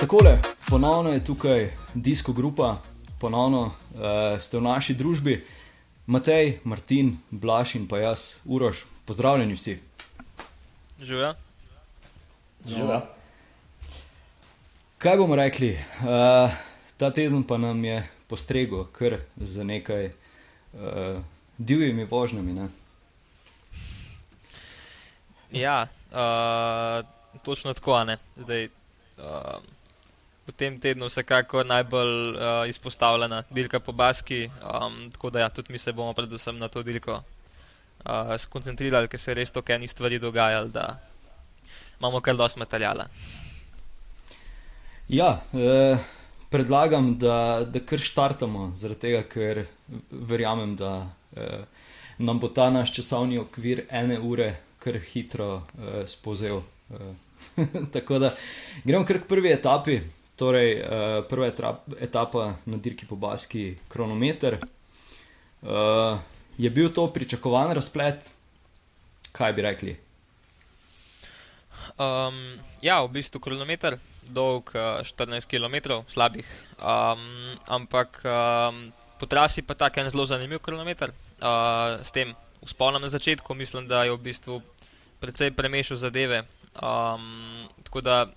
Takole, ponovno je tukaj disko grupa, ponovno uh, ste v naši družbi, Matej, Martin, Blaž in pa jaz, Uroš, pozdravljeni vsi. Živijo. Živijo. Kaj bomo rekli? Uh, ta teden pa nam je postregel kar z nekaj uh, divjimi vožnjami. Ne? Ja, uh, točno tako. Zdaj, uh, tem tednu vsekakor najbolj uh, izpostavljena dirka po Baski. Um, tako da ja, tudi mi se bomo predvsem na to dirko uh, skoncentrirali, ker se res toliko enih stvari dogajalo, da imamo kar dosti materijala. Ja, eh, predlagam, da, da kar štartamo, zaradi tega, ker verjamem, da eh, nam bo ta naš časovni okvir ene ure kar hitro eh, spozel. Eh, tako da gremo kar k prvi etapi. Torej, uh, prva etapa na dirki po Baski, kronometer. Uh, je bil to pričakovan razplet? Kaj bi rekli? Um, ja, v bistvu kronometer, dolg uh, 14 km, slabih. Um, ampak um, po trasi pa tako en zelo zanimiv kronometer. Uh, s tem usponom na začetku mislim, da je v bistvu precej premešal zadeve. Um, tako da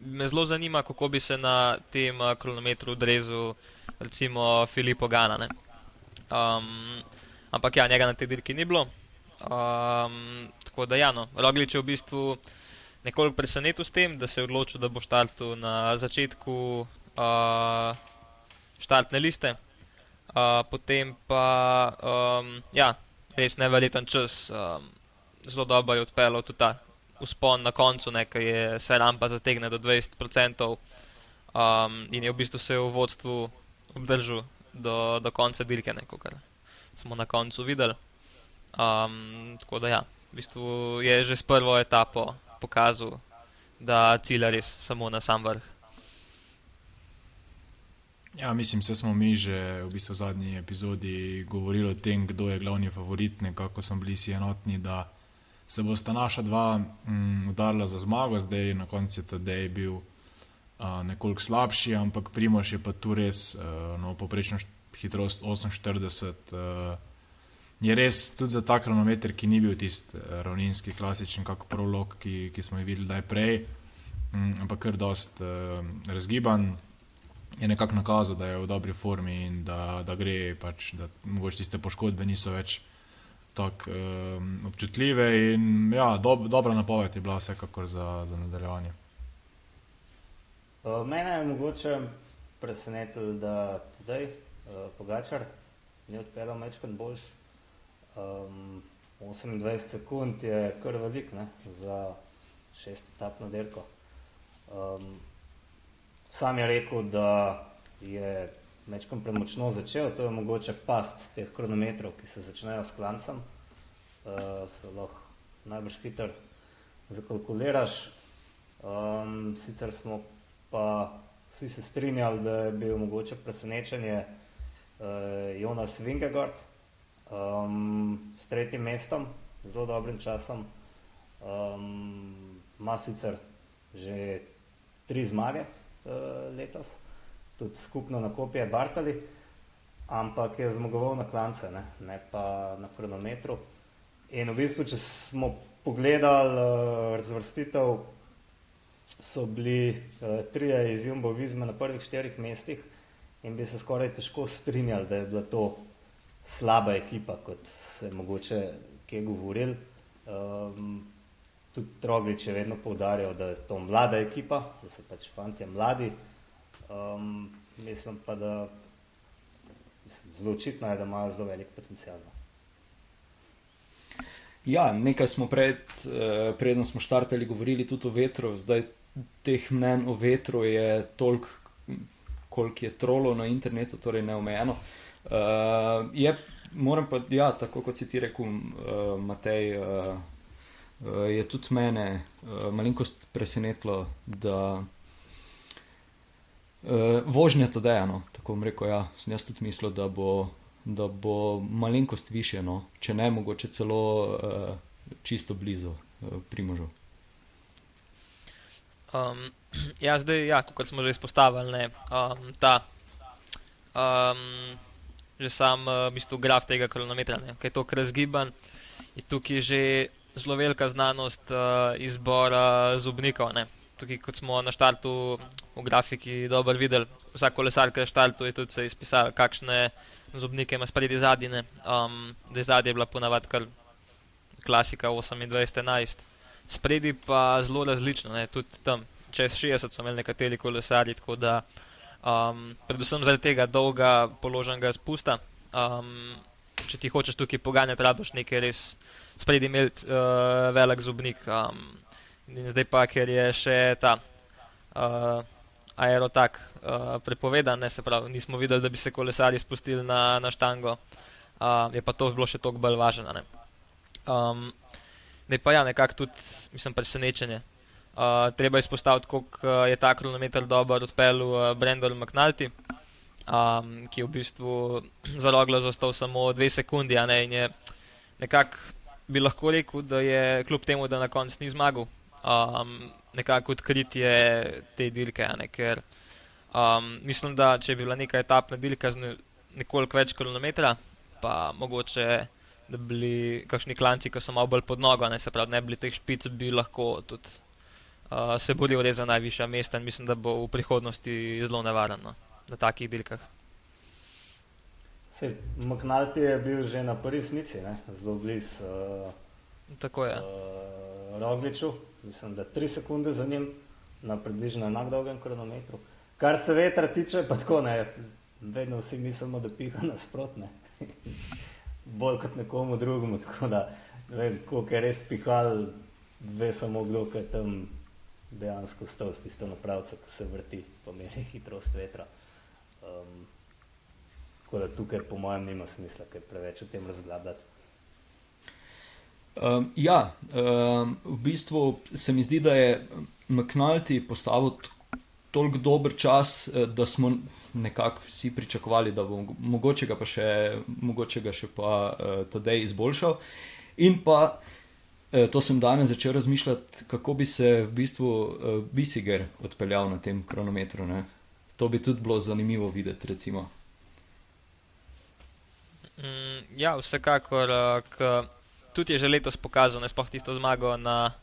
me zelo zanima, kako bi se na tem uh, kronometru odrezal, recimo Filipo Gana. Um, ampak ja, njega na tej dirki ni bilo. Um, tako da, ja, no, Roglič je v bistvu nekoliko presenetil s tem, da se je odločil, da bo štartil na začetku uh, štartne liste. Uh, potem pa, um, ja, res nevreten čas, um, zelo dobro je odpeljal tudi ta uspon na koncu, ki je se rampa zategne do 20%, um, in je v bistvu se v vodstvu obdržal do, do konca dirke, kar smo na koncu videli. Um, tako da ja, v bistvu je že s prvo etapo pokazal, da cilja res samo na sam vrh. Ja, mislim, da smo mi že v, bistvu zadnji epizodi govorili o tem, kdo je glavni favorit, nekako smo bili si enotni, da se bosta naša dva mm, udarila za zmago, zdaj na koncu je tedej bil uh, nekoliko slabši, ampak Primoš je pa tu res uh, no, poprečno hitrost 48. Uh, je res tudi za ta kronometer, ki ni bil tisti ravninski, klasičen, kot prolog, ki, ki smo jih videli daj prej, um, ampak kar dost uh, razgiban. Je nekako nakazal, da je v dobri formi in da, da gre, pač, da mogoče tiste poškodbe niso več tako um, občutljive. In, ja, dob, dobra napoved je bila vsekakor za, za nadaljevanje. Uh, mene je mogoče presenetilo, da tudi uh, Pogačar ni odpeljal mečkrat boljš. Um, 28 sekund je kar velik ne, za šest etapno dirko. Um, sam je rekel, da je mečkom premočno začel, to je mogoče past teh kronometrov, ki se začnejo s klancem, uh, se lahko najbrž hiter zakalkuliraš. Um, sicer smo pa vsi se strinjali, da je bil mogoče presenečenje uh, Jonas Vingegard um, s tretjim mestom, zelo dobrim časom. Um, Ma sicer že tri zmage uh, letos tudi skupno na kopije Bartali, ampak je zmagoval na klance, ne, ne pa na kronometru. In v bistvu, če smo pogledali uh, razvrstitev, so bili uh, trije iz Jumbo Vizma na prvih štirih mestih in bi se skoraj težko strinjali, da je bila to slaba ekipa, kot se je mogoče kje govoril. Um, tudi Troglič je vedno poudarjal, da je to mlada ekipa, da so pač fanti mladi. Um, mislim pa, da mislim, zelo očitno je, da imajo zelo velik potencial. No. Ja, nekaj smo pred, eh, predno smo štartali, govorili tudi o vetru, zdaj teh mnen o vetru je toliko, koliko je trolo na internetu, torej neomejeno. Uh, je, moram pa, ja, tako kot si ti rekel, uh, Matej, uh, uh, je tudi mene uh, malenkost presenetilo, da Uh, vožnja to deja, no. tako bom rekel. Ja. Sem jaz tudi mislil, da bo, da bo malenkost više, no. če ne mogoče celo uh, čisto blizu uh, primožu. Um, ja, zdaj, ja, kot smo že izpostavili, ne, um, ta um, že sam uh, bistu, graf tega kronometra, ki je tako razgiban, je tukaj že zelo velika znanost uh, izbora zubnikov. Ne. Tukaj, kot smo na štartu v grafiki dobro videli, vsak kolesar, ki je na štartu, je tudi se izpisal, kakšne zubnike ima spredi zadnje. Um, zadnje je bila ponavadi kar klasika 28-11. Spredi pa zelo različno, ne. tudi tam čez 60 so imeli nekateri kolesari, tako da um, predvsem zaradi tega dolga položenega spusta. Um, če ti hočeš tukaj poganjati, rabiš nekaj res spredi imeti uh, velik zubnik. Um, zdaj pa, ker je še ta uh, aerotak uh, prepovedan, ne, se pravi, nismo videli, da bi se kolesari spustili na, na štango, uh, je pa to bilo še toliko bolj važno. Um, ne pa ja, nekako tudi, mislim, presenečenje. Uh, treba izpostaviti, kako je ta kronometer dobro odpeljal uh, Brendel McNulty, um, ki je v bistvu za roglo zostal samo dve sekundi, ne in je nekako bi lahko rekel, da je kljub temu, da na koncu ni zmagal, um, nekako odkritje te dirke. Ne, ker um, mislim, da če bi bila neka etapna dirka z ne, nekoliko več kilometra, pa mogoče. Da bi bili kakšni klanci, ki so malo bolj pod nogo, ne se pravi, ne bi teh špic, bi lahko tudi uh, se boril res za najvišja mesta in mislim, da bo v prihodnosti zelo nevarno na takih dirkah. Maknalti je bil že na prvi snici, ne? zelo blizu. Uh, Tako je. Uh, Rogliču, mislim, da tri sekunde za njim na približno enak dolgem kronometru. Kar se vetra tiče, pa tako ne, vedno vsi mislimo, da piha nasprotne. Bolj kot nekomu drugemu, tako da vem, koliko je res pihal, ve samo kdo, ki je tam dejansko stal s tisto napravco, ki se vrti, pomeri hitrost vetra. Um, Tako da tukaj, po mojem, nima smisla, ker preveč o tem razglabljati. Um, ja, um, v bistvu se mi zdi, da je McNulty postavil toliko dober čas, eh, da smo nekako vsi pričakovali, da bo mogoče ga pa še, mogoče ga še pa uh, tedaj izboljšal. In pa uh, to sem danes začel razmišljati, kako bi se v bistvu uh, Bisiger odpeljal na tem kronometru. Ne? To bi tudi bilo zanimivo videti, recimo. Mm, ja, vsekakor, uh, tudi je že letos pokazal, ne sploh tisto zmago na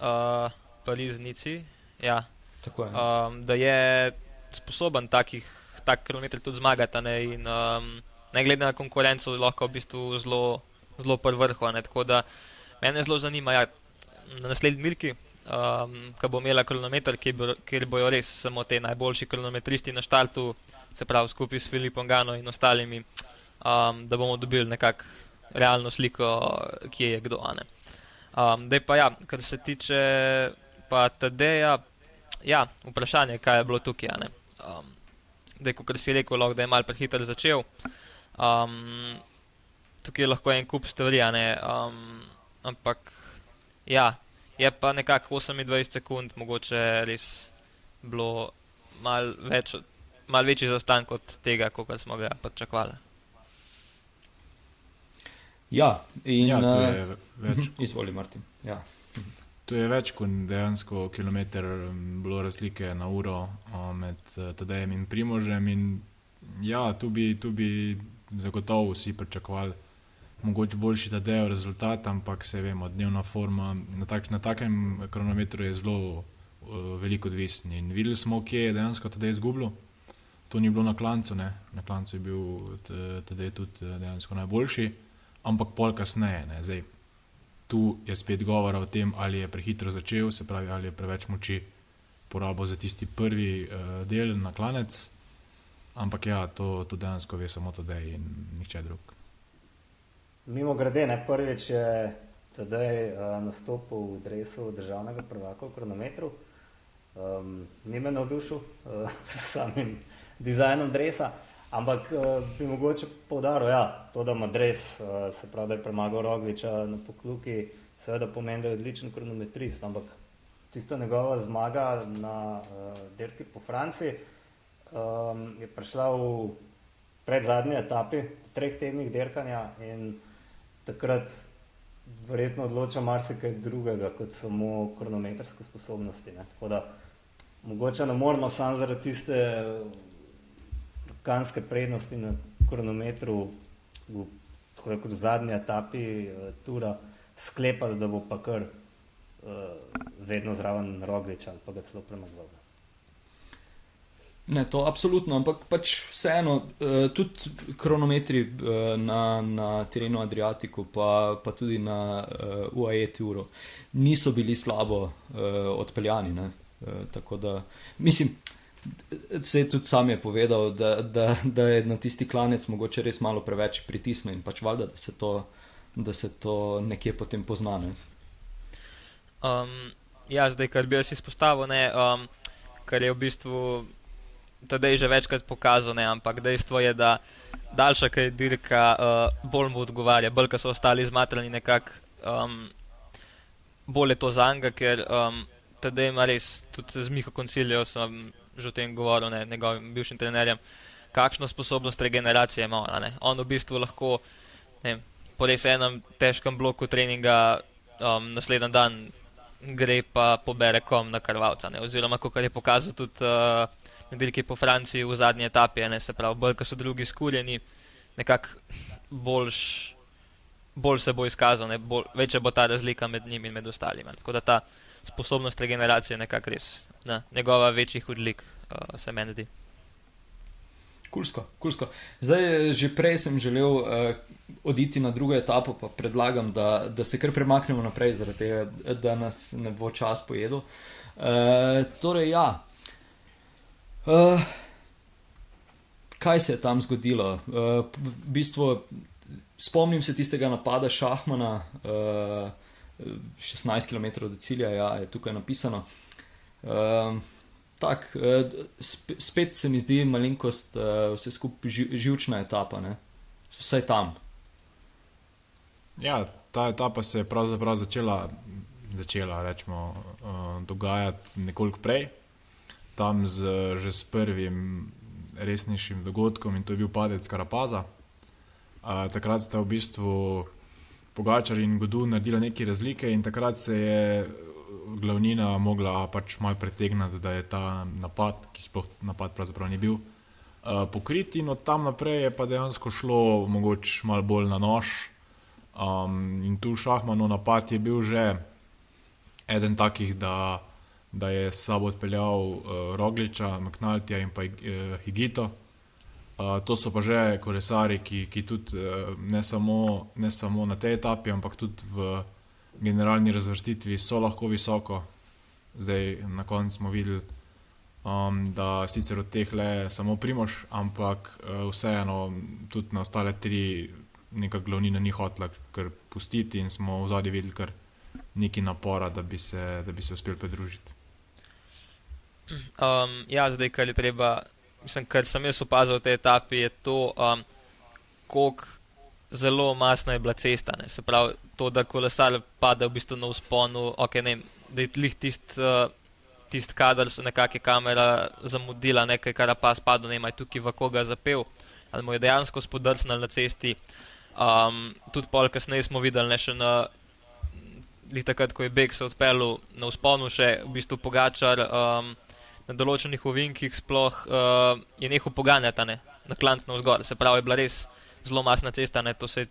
uh, Pariznici. Ja. Tako je. Um, da je sposoben takih tak kilometrov tudi zmagati. Ne, in, um, ne glede na konkurenco, lahko v bistvu zelo, zelo prv vrhu. Tako da mene zelo zanima, ja, na naslednji milki. Um, ko bo imela kilometr, kjer bojo res samo te najboljši kilometristi na štartu, se pravi skupaj s Filipom Gano in ostalimi, um, da bomo dobili nekako realno sliko, kje je kdo. Um, da pa ja, kar se tiče pa TD-ja, ja, vprašanje, kaj je bilo tukaj. Um, da je, kot si rekel, lahko, da je mal prehiter začel. Um, tukaj je lahko en kup stvari, um, ampak ja, je pa nekako 28 sekund, mogoče res bilo mal, več, mal večji zaostanek od tega, kot smo ga pričakovali. Ja, in Ja, to je eh, več. Izvoli, Martin. Ja. Tu je več kot dejansko kilometr m, bilo razlike na uro med eh, Tadejem in Primožem. In ja, tu bi, tu bi zagotovo vsi pričakovali mogoče boljši Tadejev rezultat, ampak se vemo, dnevna forma na, tak, na takem kronometru je zelo uh, veliko odvisen. In videli smo, kje je dejansko Tadej izgubil. To ni bilo na klancu, ne? na klancu je bil Tadej tudi eh, dejansko najboljši, ampak pol kasneje. Ne? Zdaj, tu je spet govora o tem, ali je prehitro začel, se pravi, ali je preveč moči porabo za tisti prvi uh, del na klanec. Ampak ja, to, to dejansko ve samo Tadej in nihče drug. Mimo grede, ne prvič je tedaj uh, nastopil v dresu državnega prvaka v kronometru. Um, ni me navdušil uh, s samim dizajnom dresa, ampak uh, bi mogoče povdaril, ja, to, da ima dres, uh, se pravi, da je premagal Rogliča na pokluki, seveda pomeni, da je odličen kronometrist, ampak tisto njegova zmaga na uh, dirki po Franciji um, je prišla v predzadnji etapi, v treh tednih dirkanja in takrat verjetno odloča marsikaj drugega kot samo kronometrske sposobnosti. Ne? Tako da mogoče ne moramo samo zaradi tiste kanske prednosti na kronometru v, tako kot v zadnji etapi uh, tura sklepati, da bo pa kar uh, vedno zraven Roglič ali pa ga celo premagal. Ne, to absolutno, ampak pač vseeno, uh, tudi kronometri uh, na, na terenu Adriatiku, pa, pa tudi na uh, UAE turu, niso bili slabo uh, odpeljani. Uh, tako da, mislim, se tudi sam je povedal, da, da, da je na tisti klanec mogoče res malo preveč pritisnjen in pač valjda, da se to, da se to nekje potem poznane. Um, ja, zdaj, kar bi jaz izpostavil, ne, um, kar je v bistvu tedaj že večkrat pokazal, ne, ampak dejstvo je, da daljša kaj dirka uh, bolj mu odgovarja, bolj ko so ostali zmatrani nekako, um, bolj je to za njega, ker um, tedaj ima res, tudi z Miho Koncilijo sem že o tem govoril, ne, njegovim bivšim trenerjem, kakšno sposobnost regeneracije ima. Ne. On v bistvu lahko ne, po res enem težkem bloku treninga um, naslednji dan gre pa pobere kom na krvalca. Ne. Oziroma, kot je pokazal tudi uh, dirki po Franciji v zadnji etapi, ne, se pravi, bolj ko so drugi skurjeni, nekako boljš. Bolj se bo izkazal, ne, bolj, večja bo ta razlika med njimi in med ostalimi. Tako da ta sposobnost regeneracije je nekako res na, njegova večjih odlik, uh, se meni zdi. Kulsko, kulsko. Zdaj, že prej sem želel uh, oditi na drugo etapo, pa predlagam, da, da se kar premaknemo naprej, tega, da nas ne bo čas pojedel. Uh, torej, ja. Uh, kaj se je tam zgodilo? Uh, v bistvu, spomnim se tistega napada Šahmana, uh, 16 km od cilja, ja, je tukaj napisano. Uh, tak, uh, sp spet se mi zdi malenkost, uh, vse skupaj živčna etapa, ne? vsaj tam. Ja, ta etapa se je pravzaprav začela, začela rečemo, uh, dogajati nekoliko prej tam z, že s prvim resnejšim dogodkom in to je bil padec Karapaza. Uh, takrat sta v bistvu Pogačar in Gudu naredila neke razlike in takrat se je glavnina mogla pač malo pretegniti, da je ta napad, ki sploh napad pravzaprav ni bil, uh, pokrit in od tam naprej je pa dejansko šlo mogoče malo bolj na nož. Um, in tu šahmanov napad je bil že eden takih, da da je s sabo odpeljal uh, Rogliča, Maknaltija in pa uh, Higito. Uh, to so pa že kolesari, ki, ki tudi uh, ne, samo, ne samo na tej etapi, ampak tudi v generalni razvrstitvi so lahko visoko. Zdaj na koncu smo videli, um, da sicer od teh le samo Primoš, ampak uh, vseeno tudi na ostale tri neka glavnina ni hotla kar pustiti in smo v zadnji videli kar neki napora, da bi se, da bi se uspeli pridružiti. Um, ja, zdaj, kar je treba, mislim, kar sem jaz opazil v tej etapi, je to, um, kako zelo masna je bila cesta. Ne. Se pravi, to, da kolesar pade v bistvu na usponu, okay, ne, da je lih tisti. Uh, Tisti, kader so nekakšne kamere zamudila, nekaj, kar pa spada, ne maj tukaj v koga zapel, ali mu je dejansko spodrsnil na cesti. Um, tudi pol kasneje smo videli, ne še na, takrat, ko je Beg se odpeljal na usponu, še v bistvu pogačar. Um, na določenih ovinkih sploh uh, je nehal poganjati ne, na klanc na vzgor. Se pravi, je bila res zelo masna cesta, ne, to se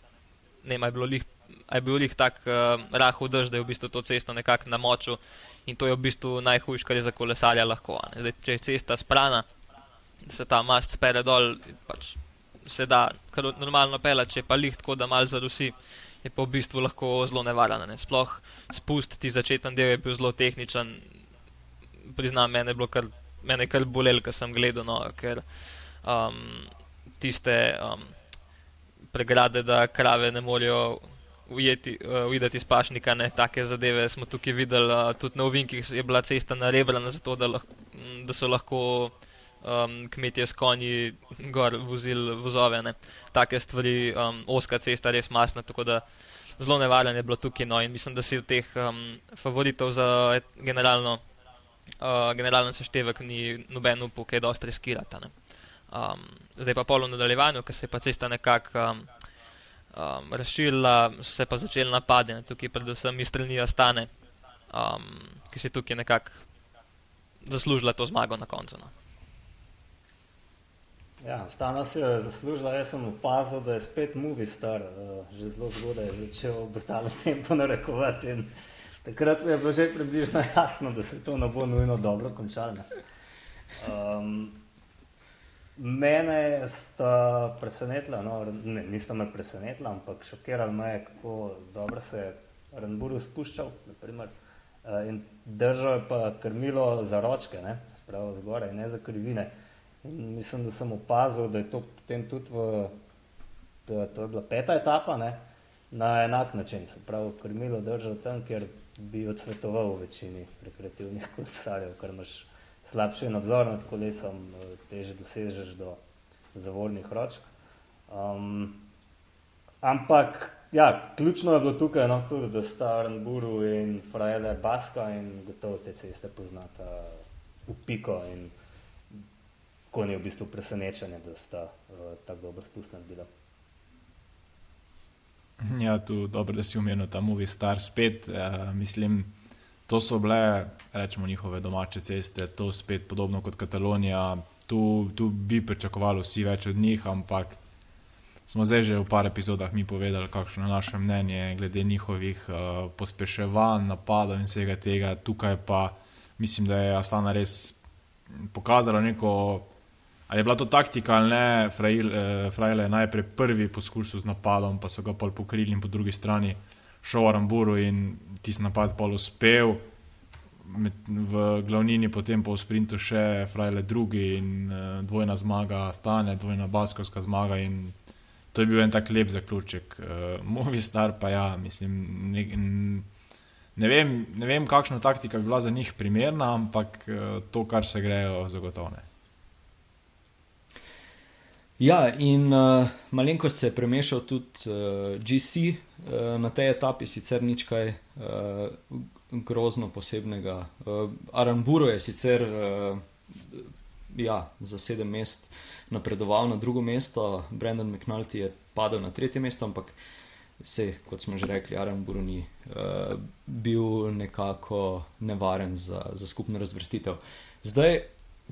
ne, je bilo lih. Je bil jih tako uh, rahel dež, da je v bistvu to cesto nekako namočil in to je v bistvu najhujše, kar je za kolesarja lahko. Zdaj, če je cesta sprana, se ta mast spere dol, pač se da kar normalno pela, če pa lih tako, da mal zarusi, je pa v bistvu lahko zelo nevaren. Ne. Sploh spust ti začeten del je bil zelo tehničen, priznam, mene je bilo kar, mene kar bolelo, ker sem gledal, no, ker um, tiste um, pregrade, da krave ne morejo ujeti, uh, uideti iz pašnika, ne take zadeve smo tukaj videli, uh, tudi na ovinkih je bila cesta narebrana, zato da, lahko, da so lahko. Um, kmetje s konji, gor vozili vozove, ne. take stvari, um, oska cesta, res masna, tako da zelo nevaren je bilo tukaj. No, in mislim, da si v teh um, favoritov za generalno uh, generalno seštevek ni noben upal, kaj dosti riskirati. Um, zdaj pa polo nadaljevanju, ker se je pa cesta nekako um, um, razširila, so se pa začeli napadi, tukaj predvsem iz strani Astane, um, ki si tukaj nekako zaslužila to zmago na koncu. No. Ja, Stana si je zaslužila, jaz sem opazil, da je spet movie star, uh, že zelo zgodaj je začel brutalno tempo narekovati. Takrat mi je bilo že približno jasno, da se to ne bo nujno dobro končalo. Um, mene sta presenetila, no, ne, nista me presenetila, ampak šokirala me je, kako dobro se je Ramburu spuščal. Naprimer, uh, in držal je pa krmilo za ročke, ne, spravo zgoraj, ne za krivine. In mislim, da sem opazil, da je to potem tudi v, da, to je bila peta etapa, ne, na enak način. Se pravi, krmilo držal tam, kjer bi odsvetoval v večini rekreativnih kolesarjev, ker imaš slabši nadzor nad kolesom, eh, teže dosežeš do zavornih ročk. Um, ampak, ja, ključno je bilo tukaj, no, tudi, da sta Arnburu in Frajle Baska in gotovo te ceste poznata v piko in ko ni v bistvu presenečenje, da sta uh, tako dobro spustna bila. Ja, tu dobro, da si umenil ta movie star spet. Uh, mislim, to so bile, rečemo, njihove domače ceste, to spet podobno kot Katalonija. Tu, tu bi pričakovali vsi več od njih, ampak smo zdaj že v par epizodah mi povedali, kakšno je naše mnenje glede njihovih uh, pospeševanj, napadov in vsega tega. Tukaj pa mislim, da je Astana res pokazala neko Ali je bila to taktika ali ne, Frajle je najprej prvi poskusil z napadom, pa so ga pol pokrili in po drugi strani šel Aramburu in tisti napad pol uspel. Med, v glavnini, potem pa v sprintu še Frajle drugi in uh, dvojna zmaga, stane dvojna baskovska zmaga in to je bil en tak lep zaključek. Uh, Movi star pa ja, mislim, ne, ne, vem, ne vem, kakšna taktika bi bila za njih primerna, ampak uh, to, kar se grejo, zagotovne. Ja, in uh, malenko se je premešal tudi uh, eh, GC eh, na tej etapi, sicer nič kaj uh, grozno posebnega. Uh, Aramburo je sicer uh, ja, za sedem mest napredoval na drugo mesto, Brendan McNulty je padel na tretje mesto, ampak se, kot smo že rekli, Aramburo ni uh, bil nekako nevaren za, za skupno razvrstitev. Zdaj,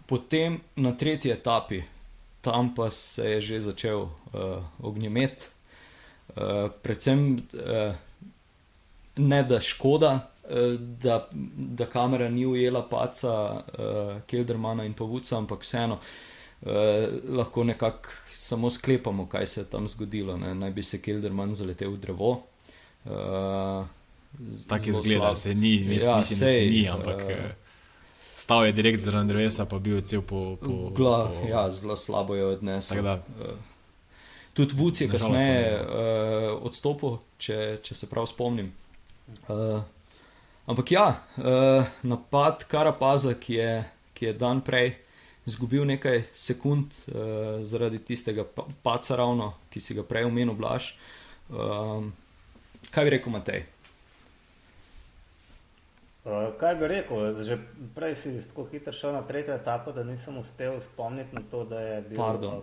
potem na tretji etapi tam pa se je že začel uh, ognjemet. Uh, predvsem uh, ne da škoda, uh, da, da kamera ni ujela paca uh, Keldermana in Pavuca, ampak vseeno uh, lahko nekako samo sklepamo, kaj se je tam zgodilo. Ne? Naj bi se Kelderman zaletel v drevo. Uh, Tako je zgledal, se ni, mislim, ja, mislim, sej, da se ni, ampak. Uh, Stal je direkt zaradi drevesa, pa bil je cel po. po, Gla, po... Ja, zelo slabo je odnesel. Uh, tudi Vuc je kasneje uh, odstopil, če, če se prav spomnim. Uh, ampak ja, uh, napad Karapaza, ki je, ki je dan prej izgubil nekaj sekund uh, zaradi tistega paca, ravno, ki si ga prej omenil, Blaž. Uh, kaj bi rekel Matej? Uh, kaj bi rekel, že prej si tako hitro šel na tretjo etapo, da nisem uspel spomniti na to, da je bil Pardon.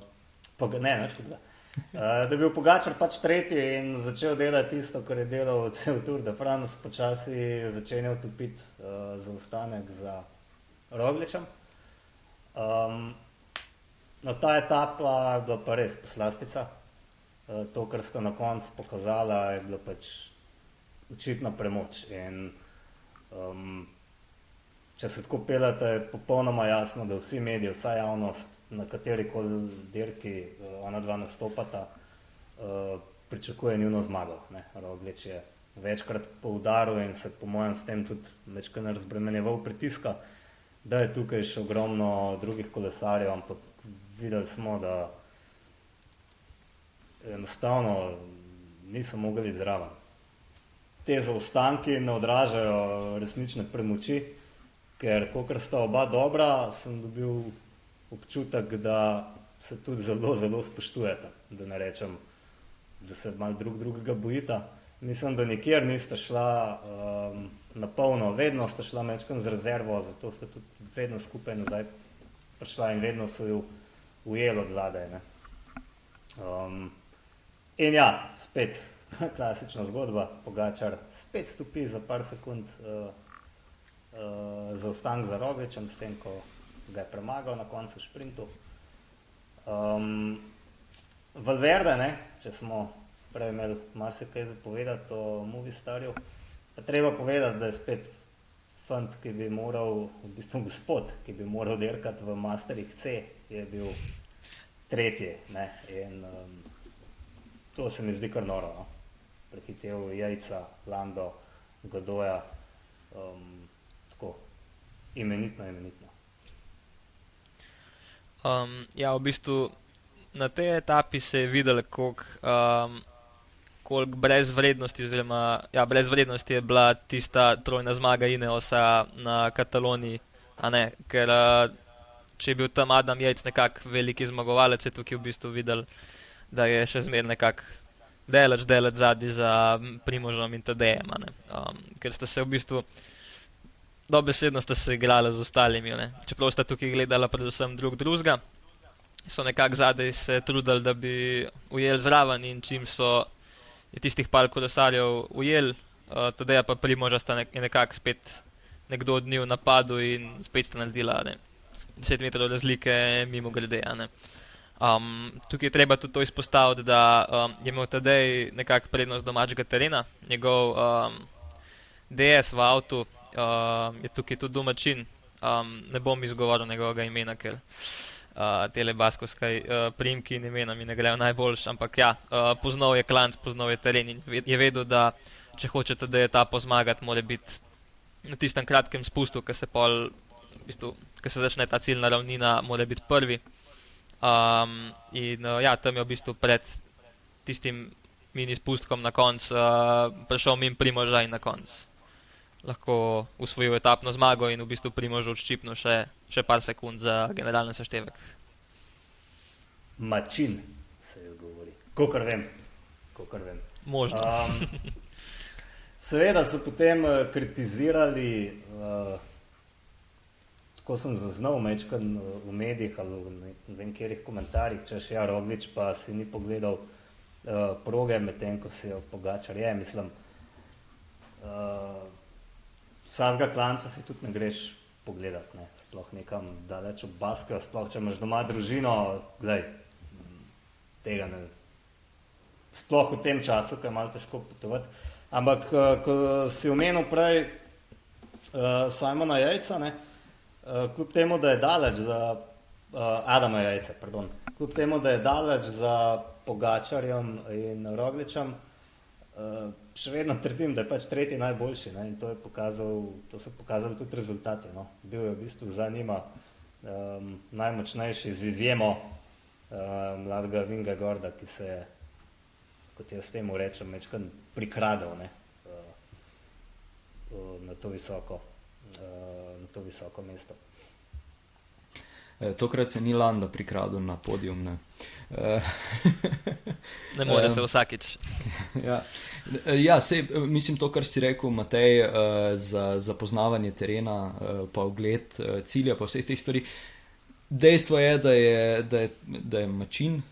Uh, ne, ne, uh, da je bil Pogačar pač tretji in začel delati tisto, kar je delal cel Tour de France, počasi začenjal topiti uh, za ostanek za Rogličem. Um, no, ta etapa je bila pa res poslastica. Uh, to, kar ste na koncu pokazali, je bila pač očitna premoč. In, Um, če se tako pelete, je popolnoma jasno, da vsi mediji, vsa javnost, na kateri koli dirki uh, ona dva nastopata, uh, pričakuje njuno zmago. Roglič je večkrat poudaril in se po mojem s tem tudi večkrat razbremenjeval pritiska, da je tukaj še ogromno drugih kolesarjev, ampak videli smo, da enostavno niso mogli zraven te zaostanki ne odražajo resnične premoči, ker, ko sta oba dobra, sem dobil občutek, da se tudi zelo, zelo spoštujeta. Da ne rečem, da se malo drug drugega bojita. Mislim, da nikjer niste šla um, na polno, vedno ste šla mečkam z rezervo, zato ste tudi vedno skupaj nazaj prišla in vedno so jo ujeli od zadaj. Um, In ja, spet klasična zgodba, pogačar spet stopi za par sekund uh, uh, za ostanek za Rogličem, s tem, ko ga je premagal na koncu šprintu. Um, Valverde, ne, če smo prej imeli marsikaj zapovedati o Movistarju, pa treba povedati, da je spet fant, ki bi moral, v bistvu gospod, ki bi moral dirkati v Masterih C, je bil tretji. Ne, in, um, to se mi zdi kar noro. No. Prehitev jajca, Lando, Godoja, um, imenitno, imenitno. Um, ja, v bistvu na tej etapi se je videl, koliko um, kolik brez vrednosti, oziroma ja, brez vrednosti je bila tista trojna zmaga Ineosa na Kataloniji. Ker uh, če je bil tam Adam Jejc nekako veliki zmagovalec, je tukaj v bistvu videl, da je še zmeraj nekako delač, delač zadnji za Primožom in TDM. Um, ker ste se v bistvu dobesedno ste se igrali z ostalimi. Ne? Čeprav ste tukaj gledali predvsem drug drugega, so nekako zadaj se trudili, da bi ujeli zraven in čim so tistih par kolesarjev ujeli, uh, tedaj pa Primoža sta nek nekako spet nekdo od njih napadel in spet sta naredila ne? 10 metrov razlike mimo grede. Um, tukaj je treba tudi to izpostaviti, da um, je imel tedaj nekako prednost domačega terena, njegov um, DS v avtu uh, je tukaj tudi domačin. Um, ne bom izgovoril njegovega imena, ker uh, te lebaskovske uh, primki in imena mi ne grejo najboljš. Ampak ja, uh, poznal je klanc, poznal je teren in je vedel, da če hočete, da je ta pozmagat, mora biti na tistem kratkem spustu, ki se, pol, v bistvu, se začne ta ciljna ravnina, mora biti prvi. Um, in uh, ja, tam je v bistvu pred tistim mini spustkom na koncu uh, prišel min primoržaj in na koncu lahko usvojil etapno zmago in v bistvu primožil odščipno še, še par sekund za generalni seštevek. Mačin se je zgovori, kot vem. vem. Možno. Um, seveda so potem uh, kritizirali, uh, tako sem zaznal mečkan uh, v medijih ali v ne, ne vem kjerih komentarjih, če še ja, Roglič pa si ni pogledal uh, proge, medtem ko si jo pogačal. Je, mislim, uh, vsakega klanca si tudi ne greš pogledati, ne? sploh nekam daleč od Baska, sploh če imaš doma družino, gledaj, tega ne. Sploh v tem času, ko je malo težko potovati. Ampak, eh, ko si omenil prej uh, Simona Jajca, ne, uh, kljub temu, da je daleč za uh, Adama Jajca, pardon, kljub temu, da je daleč za Pogačarjem in Rogličem, uh, še vedno trdim, da je pač tretji najboljši. Ne? In to, pokazal, to so pokazali tudi rezultati. No? Bil je v bistvu za njima um, najmočnejši z izjemo um, mladega Vinga Gorda, ki se je, kot jaz temu rečem, večkrat prikradel ne? Uh, uh, na, to visoko, uh, na to visoko mesto. E, tokrat se ni Landa prikradel na podium. Ne, e, ne more se vsakič. ja, e, ja sej, mislim, to, kar si rekel, Matej, za, za poznavanje terena, pa ogled cilja, pa vseh teh stvari. Dejstvo je, da je, da je, da je mačin,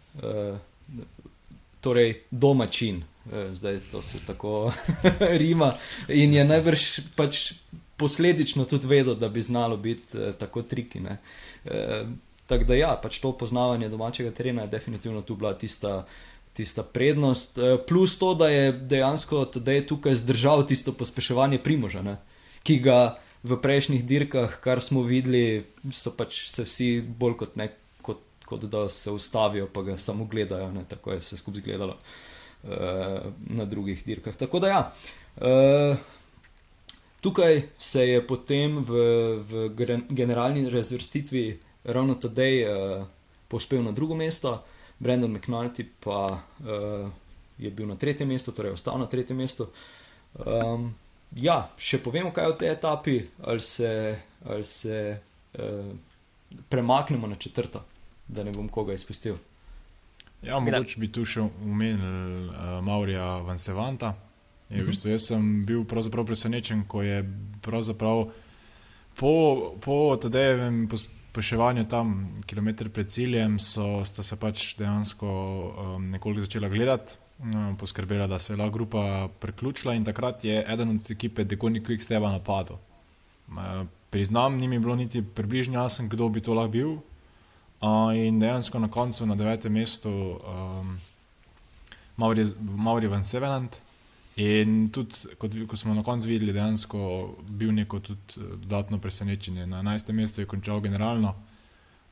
torej domačin, zdaj to se tako rima, in je najbrž pač posledično tudi vedel, da bi znalo biti tako triki. Ne. Eh, tako da, ja, pač to poznavanje domačega terena je definitivno tu bila tista, tista prednost. E, plus to, da je dejansko tudi tukaj zdržal tisto pospeševanje primoža, ne? ki ga v prejšnjih dirkah, kar smo videli, so pač se vsi bolj kot ne. Kot, kot da se ustavijo, pa ga samo gledajo, ne? tako je se skupaj gledalo uh, na drugih dirkah. Tako da, ja, uh, Tukaj se je potem v, v generalni razvrstitvi ravno tedaj uh, povzpel na drugo mesto, Brendan McNulty pa uh, je bil na tretjem mestu, torej ostal na tretjem mestu. Um, ja, še povemo, kaj je v tej etapi, ali se, ali se uh, premaknemo na četrto, da ne bom koga izpustil. Ja, mogoče bi tu še omenil uh, Maurija Vansevanta. Je, v bistvu, jaz sem bil presenečen, ko je pravzaprav po, po tedajevem pospeševanju tam, kilometr pred ciljem, so se pač dejansko um, nekoliko začela gledati no, poskrbela, da se je lahko grupa priključila in takrat je eden od ekipe Dekoni Quick Steva napadel. Uh, priznam, ni mi bilo niti približno jasno, kdo bi to lahko bil. Uh, in dejansko na koncu, na devetem mestu, um, Mauri Van Sevenant. In tudi, kot, ko smo na koncu videli, dejansko bil neko tudi eh, dodatno presenečenje. Na 11. mestu je končal generalno.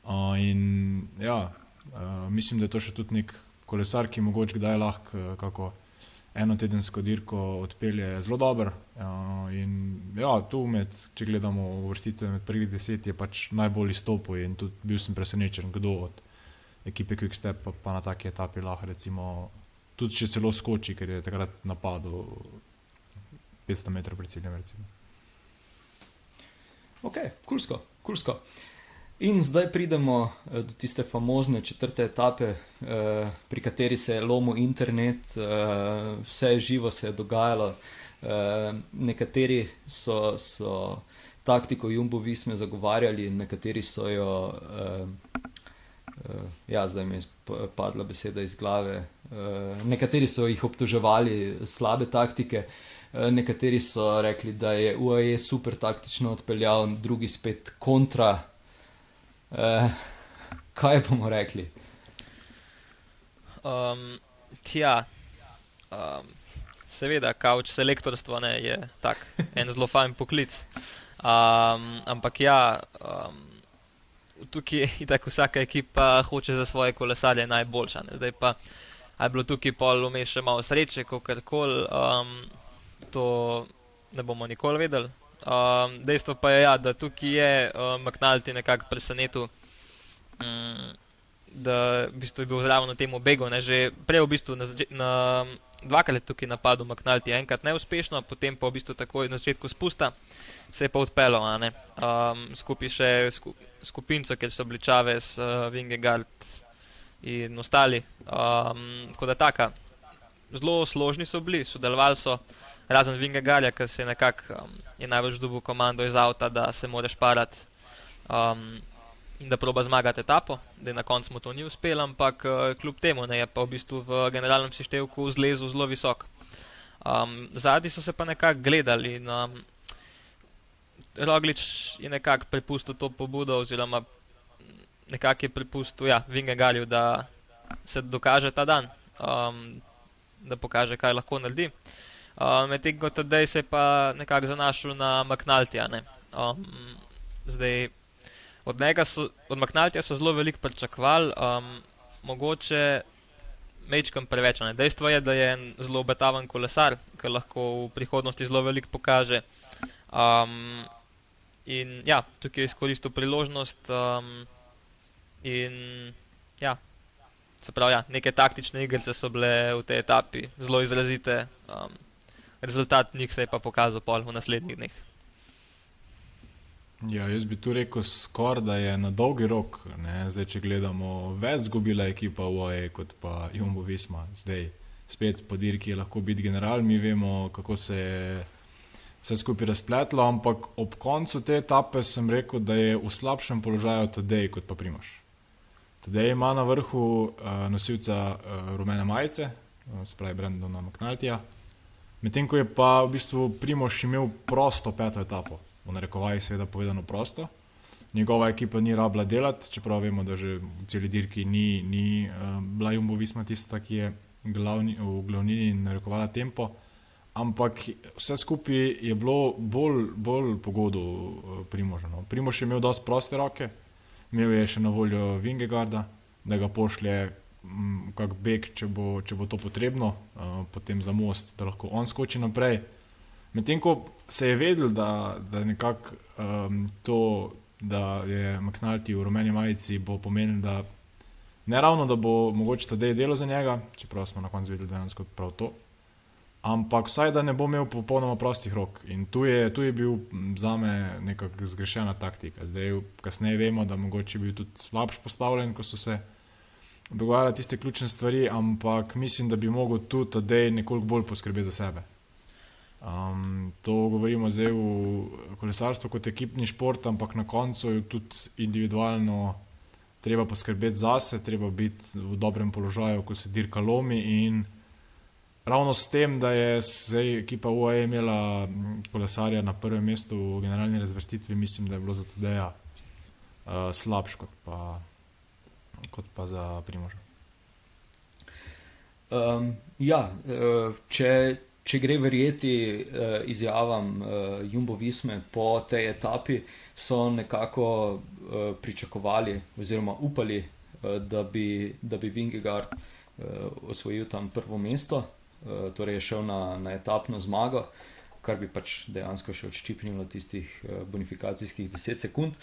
Uh, in ja, uh, mislim, da je to še tudi nek kolesar, ki mogoče kdaj lahko uh, kako eno tedensko dirko odpelje zelo dobro. Uh, in ja, tu, med, če gledamo vrstitev med prvih deset, je pač najbolj izstopil in tudi bil sem presenečen, kdo od ekipe Quickstep pa, pa na taki etapi lahko recimo tudi če celo skoči, ker je takrat napadel 500 metrov pred ciljem. Ok, kursko, kursko. In zdaj pridemo eh, do tiste famozne četrte etape, eh, pri kateri se je lomil internet, eh, vse živo se je dogajalo. Nekateri so, so taktiko Jumbo Visme zagovarjali, nekateri so jo Uh, ja, zdaj mi je padla beseda iz glave. Uh, nekateri so jih obtoževali slabe taktike, uh, nekateri so rekli, da je UAE super taktično odpeljal, drugi spet kontra. Uh, kaj bomo rekli? Um, tja, um, seveda, kauč selektorstvo ne, je tak, en zelo fajn poklic. Um, ampak ja. Um, tukaj je tako, vsaka ekipa hoče za svoje kolesarje najboljša. Ne. Zdaj pa je bilo tukaj pol vmes še malo sreče, kako koli, um, to ne bomo nikoli vedeli. Um, dejstvo pa je, ja, da tukaj je um, McNulty nekako presenetil, um, da v bistvu je bil zraven v tem obegu. Ne. Že prej v bistvu na, na dvakrat tukaj napadel McNulty, enkrat neuspešno, potem pa v bistvu takoj na začetku spusta se je pa odpeljal, um, skupaj še sku, skupinco, ker so bili Čavez, uh, Vingegard in ostali. Um, tako da taka, zelo složni so bili, sodelovali so, razen Vingegarja, ki se je nekako um, največ dobil komando iz avta, da se moraš parati. Um, In da proba zmagati etapo, da na koncu mu to ni uspelo, ampak uh, kljub temu ne, je pa v bistvu v generalnem seštevku zlezel zelo visok. Um, Zadnji so se pa nekako gledali in um, Roglič je nekako prepustil to pobudo, oziroma nekako je prepustil ja, Vingegarju, da se dokaže ta dan, um, da pokaže, kaj lahko naredi. Um, Medtem ko tedaj se je pa nekako zanašal na McNaltija. Um, zdaj, od so, od McNaltija so zelo veliko pričakovali, um, mogoče mečkam preveč. Ne. Dejstvo je, da je zelo obetaven kolesar, ki lahko v prihodnosti zelo veliko pokaže. Um, in ja, tukaj je izkoristil priložnost. Um, in ja, se pravi, ja, neke taktične igre so bile v tej etapi zelo izrazite, um, rezultat njih se je pa pokazal pol v naslednjih dneh. Ja, jaz bi tu rekel, skor, da je na dolgi rok, ne, zdaj, če gledamo, več zgubila ekipa OE kot pa Jumbo Visma. Zdaj, spet po dirki je lahko biti general, mi vemo, kako se je vse skupaj razpletlo, ampak ob koncu te etape sem rekel, da je v slabšem položaju Tadej kot pa Primoš. Tadej ima na vrhu uh, nosilca uh, rumene majice, uh, se pravi Brendona McNaltyja, medtem ko je pa v bistvu Primoš imel prosto peto etapo, v narekovaji seveda povedano prosto. Njegova ekipa ni rabila delati, čeprav vemo, da že v celi dirki ni, ni uh, bila Jumbo Visma tista, ki je glavni, v glavnini narekovala tempo. Ampak vse skupaj je bilo bolj, bolj pogodo eh, primoženo. Primož je imel dosti proste roke, imel je še na voljo Vingegarda, da ga pošlje mm, kak beg, če bo, če bo to potrebno, uh, potem za most, da lahko on skoči naprej. Medtem ko se je vedel, da, da nekako um, to, da je McNulty v rumeni majici, bo pomenil, da ne ravno, da bo mogoče to delo za njega, čeprav smo na koncu videli dejansko prav to ampak vsaj da ne bo imel popolnoma prostih rok. In tu je, tu je bil za me nekako zgrešena taktika. Zdaj, kasneje vemo, da mogoče bil tudi slabš postavljen, ko so se dogajale tiste ključne stvari, ampak mislim, da bi mogel tudi tedaj nekoliko bolj poskrbeti za sebe. Um, to govorimo zdaj v kolesarstvu kot ekipni šport, ampak na koncu je tudi individualno treba poskrbeti zase, treba biti v dobrem položaju, ko se dirka lomi in ravno s tem, da je zdaj ekipa UAE imela kolesarja na prvem mestu v generalni razvrstitvi, mislim, da je bilo za TDA uh, slabš kot pa, kot pa za Primoža. Um, ja, če, če gre verjeti uh, izjavam uh, Jumbo Visme po tej etapi, so nekako uh, pričakovali oziroma upali, uh, da bi, da bi Vingegard uh, osvojil tam prvo mesto, torej je šel na, na etapno zmago. Kar bi pač dejansko še odščipnilo tistih bonifikacijskih 10 sekund.